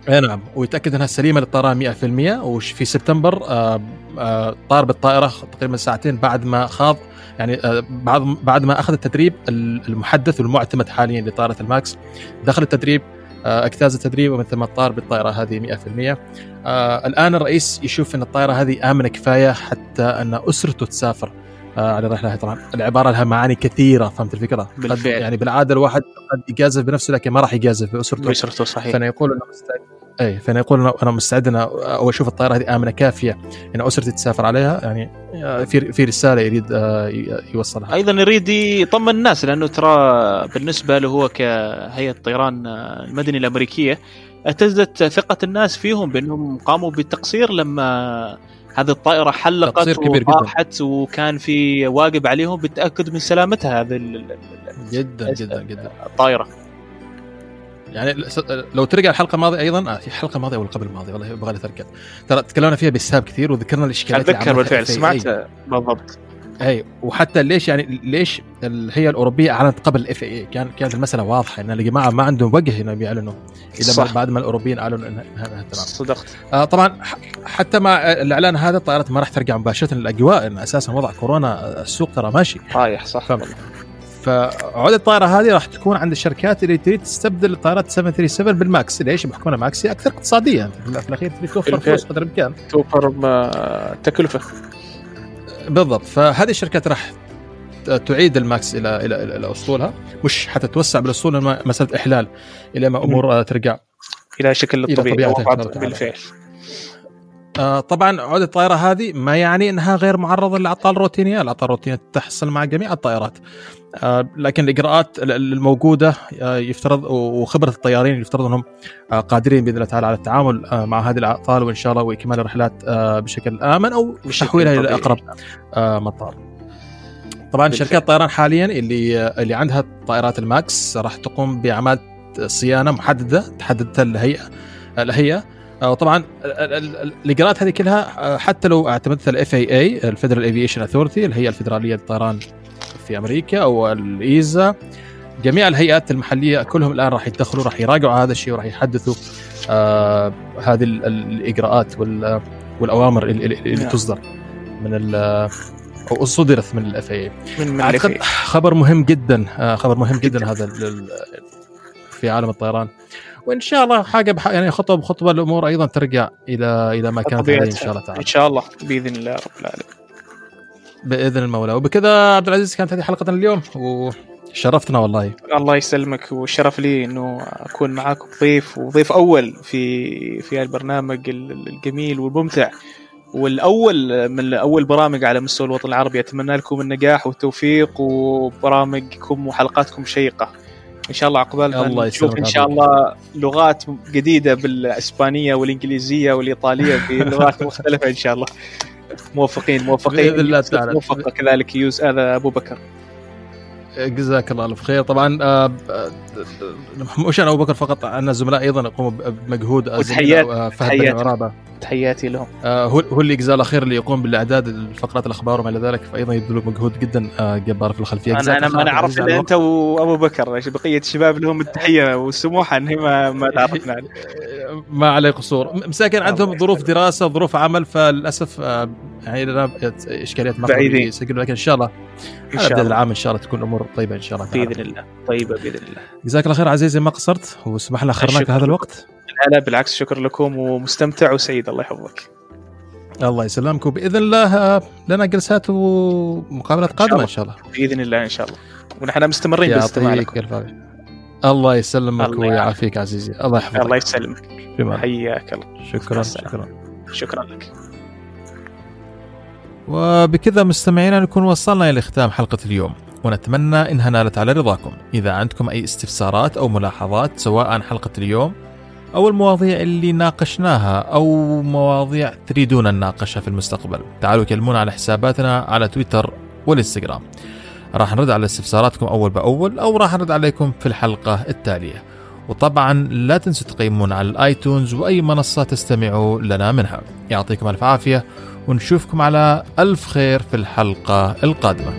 أي نعم ويتأكد أنها سليمة للطيران 100% وفي سبتمبر آه آه طار بالطائرة تقريبا ساعتين بعد ما خاض يعني آه بعد بعد ما أخذ التدريب المحدث والمعتمد حاليا لطائرة الماكس دخل التدريب اجتاز التدريب ومثل ما طار بالطائرة هذه 100% آه الآن الرئيس يشوف أن الطائرة هذه آمنة كفاية حتى أن أسرته تسافر على الرحله طبعا العبارة لها معاني كثيرة فهمت الفكرة؟ بالفعل. يعني بالعادة الواحد قد يجازف بنفسه لكن ما راح يجازف بأسرته. بأسرته صحيح. فأنا يقول إنه مستعد. أي فأنا يقول أنا مستعد أنا أشوف الطائرة هذه آمنة كافية إن اسرتي تسافر عليها يعني في في رسالة يريد يوصلها. أيضا يريد يطمن الناس لأنه ترى بالنسبة له هو كهيئة الطيران المدني الأمريكية اهتزت ثقة الناس فيهم بأنهم قاموا بالتقصير لما هذه الطائرة حلقت وطاحت وكان في واجب عليهم بالتأكد من سلامتها هذه جدا جدا جدا. الطائرة. يعني لو ترجع الحلقة الماضية أيضا آه الحلقة الماضية أو قبل الماضية؟ والله يبغى لي اتذكر ترى تكلمنا فيها بالساب كثير وذكرنا الإشكاليات أتذكر بالفعل سمعت بالضبط. أي وحتى ليش يعني ليش الهيئه الأوروبية أعلنت قبل الاف اي كان كانت المسألة واضحة إن الجماعة ما عندهم وجه إنهم يعلنوا اذا صح. بعد ما الأوروبيين أعلنوا انها تمام. صدقت. آه طبعا حتى مع الإعلان هذا الطائرات ما راح ترجع مباشرة للأجواء إن أساسا وضع كورونا السوق ترى ماشي. رايح صح. فعودة الطائرة هذه راح تكون عند الشركات اللي تريد تستبدل الطائرات 737 بالماكس. ليش؟ بحكمها ماكس هي أكثر اقتصاديه في الأخير تريد توفر فلوس قدر الإمكان. توفر تكلفة. بالضبط. فهذه الشركات راح تعيد الماكس إلى إلى إلى اسطولها مش حتتوسع بالاسطول مسألة إحلال إلى ما أمور ترجع إلى شكل الطبيعي بالفعل. آه طبعا عودة الطائرة هذه ما يعني إنها غير معرضة للاعطال الروتينية، الاعطال الروتينية تحصل مع جميع الطائرات. آه لكن الإجراءات الموجودة آه يفترض وخبرة الطيارين يفترض أنهم آه قادرين بإذن الله تعالى على التعامل آه مع هذه الاعطال وإن شاء الله وإكمال الرحلات آه بشكل آمن أو تحويلها إلى أقرب آه مطار. طبعا شركات الطيران حاليا اللي اللي عندها طائرات الماكس راح تقوم بأعمال صيانة محددة تحددها الهيئة الهيئة وطبعا الإجراءات هذه كلها حتى لو اعتمدت ال FAA ال Federal Aviation Authority اللي هي الفدراليه للطيران في أمريكا أو الإيزا جميع الهيئات المحلية كلهم الآن راح يدخلوا راح يراجعوا هذا الشيء وراح يحدثوا آه هذه الإجراءات والأوامر اللي, اللي نعم. تصدر من أو صدرت من الاف اي من خبر مهم جدا آه خبر مهم جداً. هذا في عالم الطيران. وإن شاء الله حاجة بح... يعني خطوة بخطوة الأمور أيضا ترجع إلى إلى ما كانت عليه إن شاء الله تعالى. إن شاء الله بإذن الله رب العالمين. بإذن المولى. وبكذا عبد العزيز كانت هذه حلقتنا اليوم وشرفتنا والله. الله يسلمك والشرف لي إنه أكون معاكم ضيف وضيف أول في في البرنامج الجميل والممتع والأول من أول برامج على مستوى الوطن العربي. أتمنى لكم النجاح والتوفيق وبرامجكم وحلقاتكم شيقة. إن شاء الله عقبال الله نشوف إن شاء الله لغات جديدة بالإسبانية والإنجليزية والإيطالية في لغات مختلفة إن شاء الله. موفقين موفقين. بإذن الله تعالى. موفق كذلك يوز هذا أبو بكر. جزاك الله الف خير. طبعا آه، آه، مش أنا أبو بكر فقط عندنا زملاء أيضا يقوموا بمجهود وتحيات آه، فهد تحياتي. لهم. هو هو اللي جزاه الله خير اللي يقوم بالإعداد الفقرات الأخبار وما إلى ذلك فايضا يبذلوا مجهود جدا جبار في الخلفية. أنا أنا ما اعرف الا أنت وأبو بكر بقية الشباب لهم التحية والسموحة ان ما ما تعرفنا. ما عليه قصور. مساكن عندهم ظروف دراسة ظروف عمل فللأسف يعني لنا إشكاليات ما لكن إن شاء الله إن شاء الله. العام إن شاء الله تكون الأمور طيبة إن شاء الله تعالى. بإذن الله. طيبة بإذن الله. جزاك الله خير عزيزي ما قصرت؟ وسمح لنا أخرناك هذا الوقت؟ لا لا بالعكس شكرا لكم ومستمتع وسعيد. الله يحفظك. الله يسلمك. وبإذن الله لنا جلسات ومقابلات قادمة إن شاء الله. بإذن الله إن شاء الله. ونحن مستمرين بالاستماع لكم الله يسلمك ويعافيك عزيزي. الله يحفظك. الله يسلمك. حياك الله. شكرا شكرا. شكرا لك. وبكذا مستمعينا نكون وصلنا إلى ختام حلقة اليوم. ونتمنى إنها نالت على رضاكم. إذا عندكم أي استفسارات أو ملاحظات سواء عن حلقة اليوم أو المواضيع اللي ناقشناها أو مواضيع تريدون نناقشها في المستقبل تعالوا كلمونا على حساباتنا على تويتر والإنستغرام. راح نرد على استفساراتكم أول بأول أو راح نرد عليكم في الحلقة التالية. وطبعا لا تنسوا تقيمون على الآيتونز وأي منصة تستمعوا لنا منها. يعطيكم ألف عافية ونشوفكم على ألف خير في الحلقة القادمة.